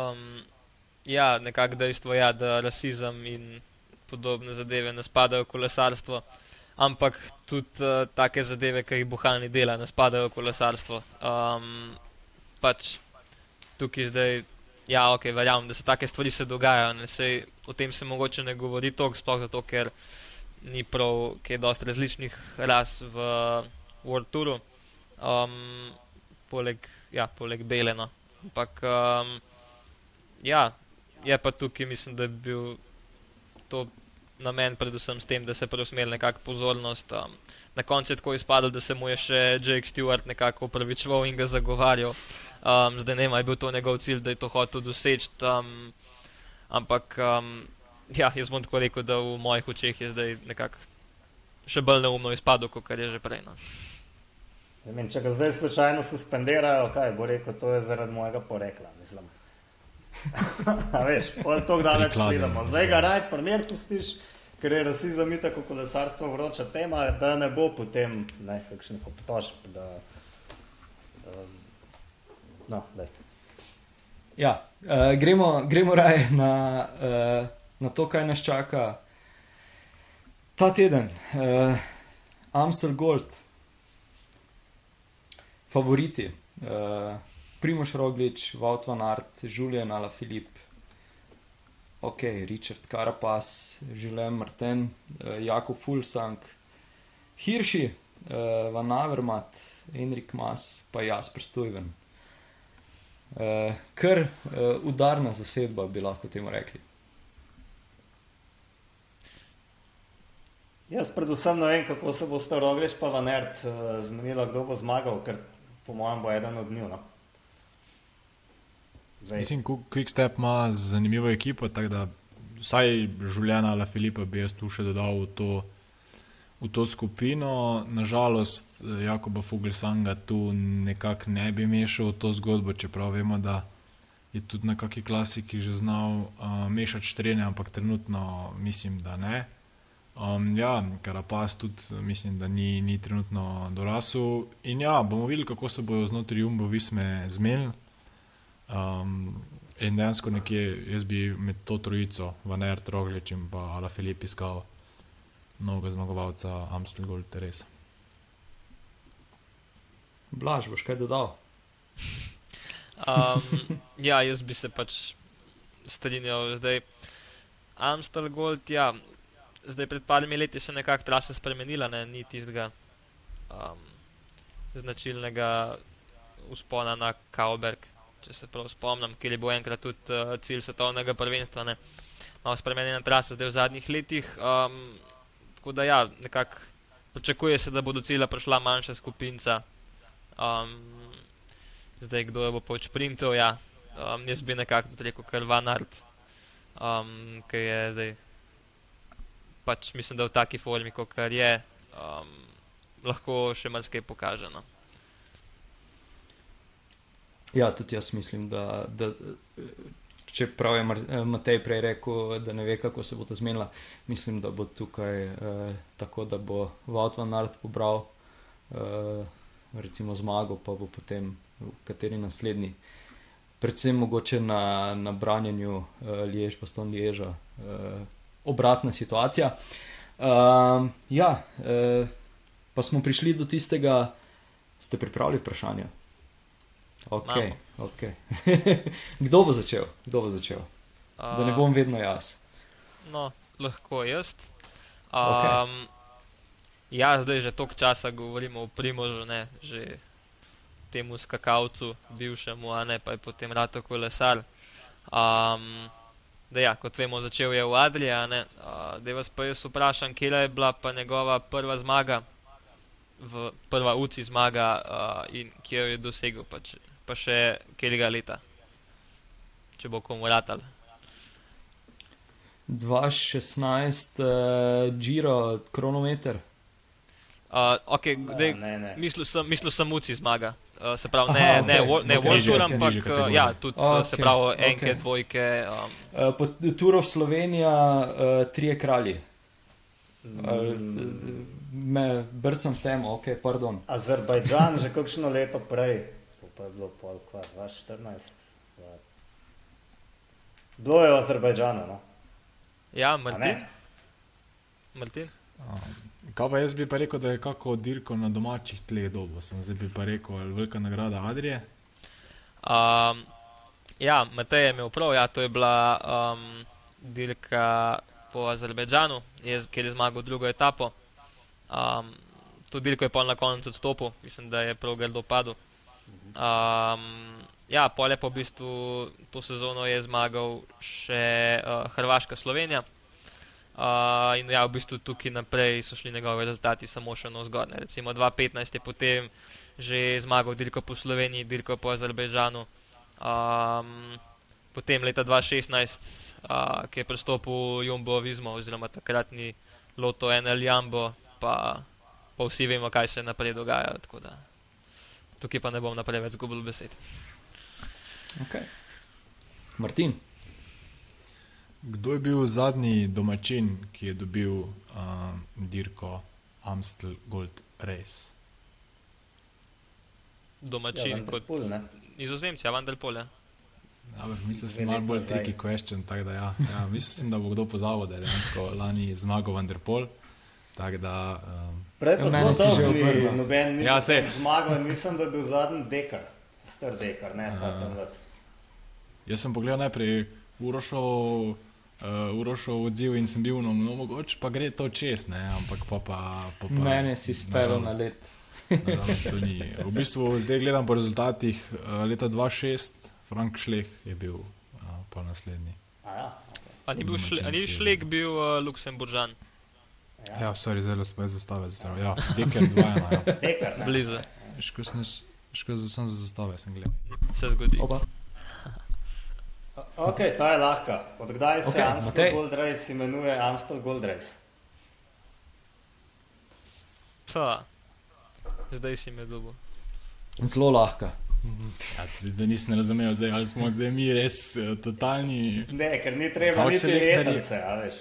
Um, ja, nekako dejstvo je, ja, da rasizem in podobne zadeve ne spadajo v kolesarstvo. Ampak tudi uh, take zadeve, ki jih bohani dela, ne spadajo v kolesarstvo. Um, pač tukaj zdaj Ja, ok, verjamem, da se take stvari se dogajajo. Sej, o tem se mogoče ne govori toliko, sploh zato, ker ni prav, ker je dosta različnih ras v World Touru, um, poleg, ja, poleg Belena. Ampak, um, ja, je pa tukaj, mislim, da je bil to namen, predvsem s tem, da se preusmeri nekakšna pozornost. Um, na koncu je tako izpadlo, da se mu je še Jake Stewart nekako upravičeval in ga zagovarjal. Um, zdaj ne vem, ali je bil to njegov cilj, da je to hotel doseči. Um, ampak, um, ja, jaz bom tako rekel, da v mojih očeh je zdaj nekako še bolj neumno izpadlo, kot je že prej. No. Vem, če ga zdaj slučajno suspendirajo, kaj bo rekel, to je zaradi mojega porekla. veš, pol to daleč pridemo. Zdaj ga raj, primer pustiš, ker je rasizem in tako kolesarstvo vroča tema, da ne bo potem nekakšnih obtožb. Um, No, ja, uh, gremo, gremo raje na, uh, na to, kaj nas čaka ta teden. Uh, Amstel Gold, favoriti, uh, Primoš Roglič, Wout van Art, Julian Ala Filip, ok, Richard Karapas, Žilem Martin, uh, Jakob Fulsang, Hirši, uh, Van Avermat, Enrik Mas, pa Jasper Stuyven. Uh, kar uh, udarna zasedba, bi lahko temu rekli. Jaz predvsem ne vem, kako se bo star Roglič pa Vanert uh, zmenila, kdo bo zmagal, ker po mojem bo eden od njih. No? Mislim, Quickstep ima zanimivo ekipo, tako da vsaj življenja La Filipa bi jaz tu še dodal v to, v to skupino. Nažalost, Jakoba Fugelsanga tu nekako ne bi mešal v to zgodbo, čeprav vemo, da je tudi na kakšni klasiki že znal uh, mešati štrene, ampak trenutno mislim, da ne. Um, ja, Karapas tudi mislim, da ni, ni trenutno dorasel. In ja, bomo videli, kako se bodo znotraj Jumbo visme zmenili. Um, in dejansko nekje, jaz bi med to trojico, Vaner, Troglič in pa Ala Filip iskal novega zmagovalca Amstel Gold Teresa. Blaž, boš kaj dodal? Um, ja, jaz bi se pač strinjal zdaj. Amstel Gold, ja zdaj pred parimi leti se je nekako trasa spremenila, ne? ni tistega um, značilnega uspona na Kauberg, če se prav spomnim, kjer je bil enkrat tudi uh, cilj svetovnega prvenstva. Ne? Malo spremenjena trasa zdaj v zadnjih letih. Um, tako da ja, nekako pričakuje se, da bo do cilja prišla manjša skupinca. Um, zdaj, kdo je bo pač printel, ja. Um, jaz bi nekako rekel, ker Van Art, um, ki je zdaj pač mislim, da v taki formi, kot je, um, lahko še marsikaj pokaže. No. Ja, tudi jaz mislim, da, da če prav je Matej prej rekel, da ne ve, kako se bo to zmenila, mislim, da bo tukaj eh, tako, da bo Vodvan Nard pobral eh, zmago, pa bo potem kateri naslednji. Predvsem mogoče na, na branjenju uh, Liež, pa ston Lieža, uh, obratna situacija. Uh, ja, uh, pa smo prišli do tistega, ste pripravili vprašanje. Okay, okay. Kdo bo začel? Kdo bo začel? Uh, da ne bom vedno jaz. No, lahko jaz. Um, okay. Ja, zdaj že toliko časa govorimo o primožu, ne že temu skakavcu, bivšemu, a ne pa je potem rado kolesar. Um, da ja, kot vemo, začel je v Adriji. Da vas pa jaz vprašam, kje je bila pa njegova prva zmaga, v, prva UCI zmaga uh, in kje jo je dosegel, pa, če, pa še katerega leta, če bo komu ratal. 2016, uh, Giro, kronometer. Uh, okay, dej, ne, ne. Mislil sem, mislil sem UCI zmaga. Uh, se pravi, ne, Aha, okay. ne, ne okay. World Tour, ampak uh, ja, tudi okay. se pravi, enke, okay. dvojke. Um. Uh, po Turu Slovenija, uh, trije kralji. Mm. Me brcam v tem, ok, pardon. Azerbajdžan že kakšno leto prej, pa je bilo pol, kva, 2014. Bilo je v Azerbajdžanu, no? Ja, Martin. Martin. Um. Kaj pa jaz bi pa rekel, da je kako dirko na domačih tleh dobo, sem zdaj bi pa rekel, ali velika nagrada Adrije? Um, ja, Matej je imel prav, ja, to je bila um, dirka po Azerbejdžanu, kjer je zmagal drugo etapo. Um, to dirko je pa na koncu odstopil, mislim, da je prav grdo padel. Um, ja, pole pa v bistvu to sezono je zmagal še uh, Hrvaška Slovenija. Uh, in ja, v bistvu tukaj naprej so šli njegovi rezultati samo še na zgor. Recimo 2015 je potem že zmagal dirko po Sloveniji, dirko po Azerbejdžanu. Um, potem leta 2016, uh, ki je pristopil Jumbo Vizmo oziroma takratni Loto NL Jambo, pa, pa vsi vemo, kaj se naprej dogaja. Tukaj pa ne bom naprej več zgubil besed. Okay. Martin. Kdo je bil zadnji domačin, ki je dobil uh, dirko Amstel Gold Race? Domačin ja, kot nizozemci, ja, vendar pole. Ja, mislim, da je malo bolj tricky question. Da, ja. Ja, mislim, da bo kdo pozabil, da je dejansko lani zmagal Vanderpol. Da, um, Prej pa smo to že videli, noben ni ja, zmagal in mislim, da je bil zadnji dekar, star dekar, ne ta tam. Jaz sem pogledal najprej Urošov uh, Urošov odziv in sem bil no, no mogoče pa gre to čez, ne, ampak pa pa. pa, pa Mene si spelo na let. v bistvu zdaj gledam po rezultatih uh, leta 2006, Frank Šleh je bil uh, pa naslednji. A ja, okay. ni bil, šle, ni šlek bil uh, Luksemburžan? Ja, sorry, zelo smo jaz zastave. Ja, dekar dva, ena, ja. Dekar, ne? Blizu Škoda škoda sem za zastave, sem gledal. se zgodi. Opa. Ok, ta je lahka. Odkdaj se Okej, okay, Amstel Matej. Gold Race imenuje Amstel Gold Race? Pa, zdaj si me dobil. Zelo lahka. Ja, tudi da nisem razumel, zdaj, ali smo zdaj mi res uh, totalni. Ne, ker ni treba Kako niti selektorji? letence, a veš.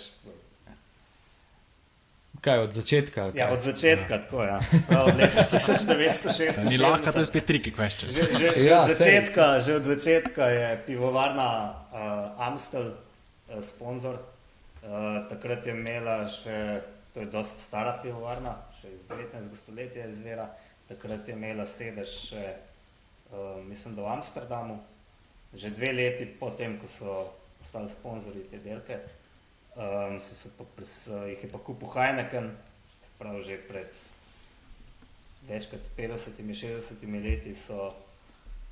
Kaj od začetka? Ja, kaj? od začetka, ja. tako ja. Prav, od leta Da 1966. ni lahko, to je spet triki question. Že, že, že, Ja, od sej. začetka, že od začetka je pivovarna uh, Amstel uh, sponzor. Uh, takrat je imela še, to je dosti stara pivovarna, še iz 19. stoletja izvira. Takrat je imela sedež še, uh, mislim, da v Amsterdamu. Že dve leti potem, ko so postali sponzorji te delke, um, so se pa pres, jih je pa kupil Heineken, se pravi že pred več kot 50-60 leti so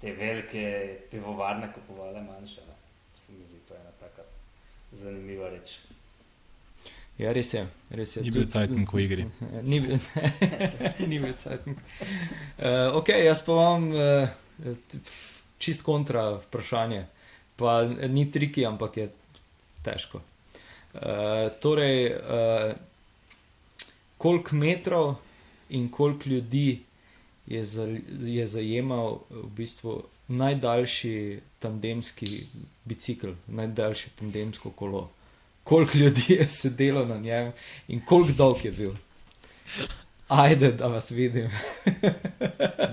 te velike pivovarne kupovale manjše. Ne. Se mi zdi, to je ena taka zanimiva reč. Ja, res je. Res je. Ni bil cajtnik v igri. Ni bil, ni bil cajtnik. Uh, ok, jaz pa imam uh, čist kontra vprašanje. Pa ni triki, ampak je težko. Uh, torej, uh, koliko metrov in koliko ljudi je, za, je zajemal v bistvu najdaljši tandemski bicikl, najdaljše tandemsko kolo? Koliko ljudi je sedelo na njem in koliko dolg je bil? Ajde, da vas vidim.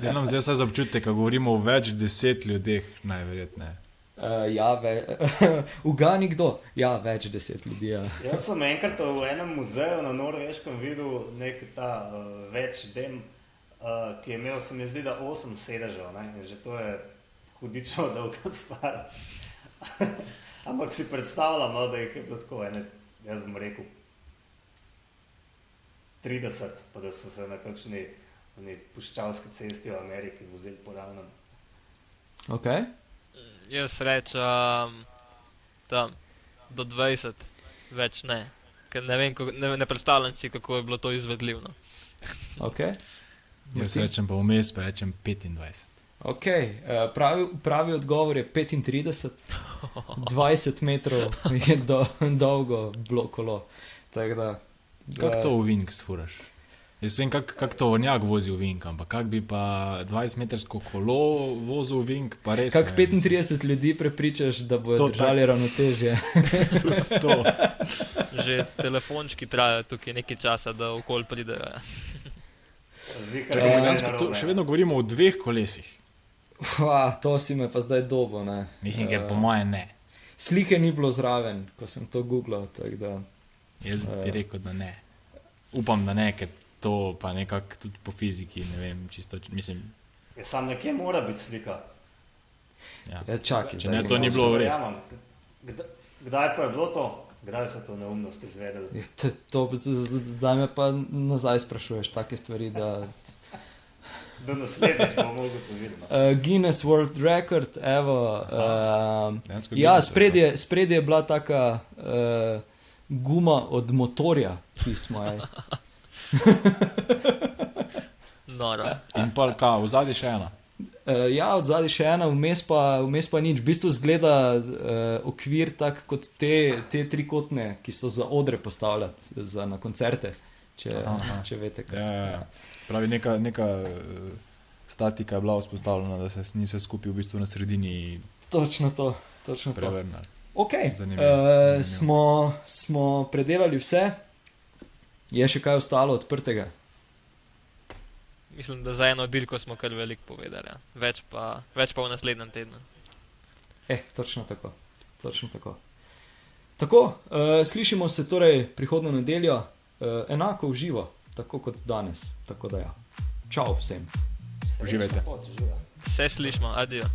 Delam zdaj za občutek, ko govorimo o več deset ljudeh, najverjetneje. Uh, ja, ve, ugani kdo? Ja, več deset ljudi. Ja. Jaz sem enkrat v enem muzeju na Norveškem videl nek ta uh, več dem, uh, ki je imel, se mi zdi, da osem sedežev. Ne? Že to je hudično dolga stvar. Ampak si predstavljam, no, da jih je bilo tako, ene, jaz bom rekel, 30, pa da so se na kakšni puščavski cesti v Ameriki vozili po ravnem. Okay. Jaz rečem tam do 20, več ne. Ker ne, vem, kako, ne, ne predstavljam si, kako je bilo to izvedljivo. Okay. Jaz rečem pa vmes, pa rečem 25. Okay. Uh, pravi, pravi odgovor je 35, 20 metrov je do, dolgo bilo kolo. Tako Da, Kako to v Vink sfuraš? Jaz vem, kako kak to vrnjak vozi v Vink, ampak kak bi pa 20-metrsko kolo vozil v Vink, pa res. Mislim. 35 ljudi prepričaš, da bodo To držali ravnotežje? Tudi to. Že telefončki trajajo tukaj nekaj časa, da okol pridejo. Čakaj, je dejansko to še vedno govorimo o dveh kolesih. Ua, to si me pa zdaj dobo. Ne? Mislim, ker Eh, po mojem ne. Slike ni bilo zraven, ko sem to googlal. tako Da, Jaz bi ti rekel, da ne. Upam, da ne, ker to pa nekako tudi po fiziki, ne vem, čisto, mislim, Ja, sam nekje mora biti slika. ja. ja, čakaj, Če ne, to ni bilo res. Verjamem. Kd- Kdaj pa je bilo to? Kdaj so to neumnosti izvedeli? Ja, To, zdaj me pa nazaj sprašuješ, take stvari. Da, Do naslednjič bomo mogli to videti. uh, Guinness World Record, evo. Uh, ja, spredje, spredje je bila taka uh, guma od motorja, pismo je. Noro. In pa kaj, v zadnji še ena. Uh, ja, od zadaj še ena, vmes pa, vmes pa nič. V bistvu zgleda uh, okvir tak kot te, te trikotne, ki so za odre postavljati za, na koncerte, če, Aha. če veste. kaj. Ja, ja, ja. Spravi, neka, neka eh, statika je bila vzpostavljena, da se ni vse skupaj v bistvu na sredini Točno to, točno to. prevrnilo. Okay. Zanimivo. Uh, Zanimivo. smo, smo predelali vse, je še kaj ostalo odprtega. Mislim, da za eno dirko smo kar veliko povedali. Ja. Več, pa, več pa v naslednjem tednu. Eh, točno tako. Točno tako. Tako, uh, slišimo se torej prihodno nedeljo, uh, enako v živo, tako kot danes. Tako da ja. Čau vsem. Živela. Vse slišimo, adijo.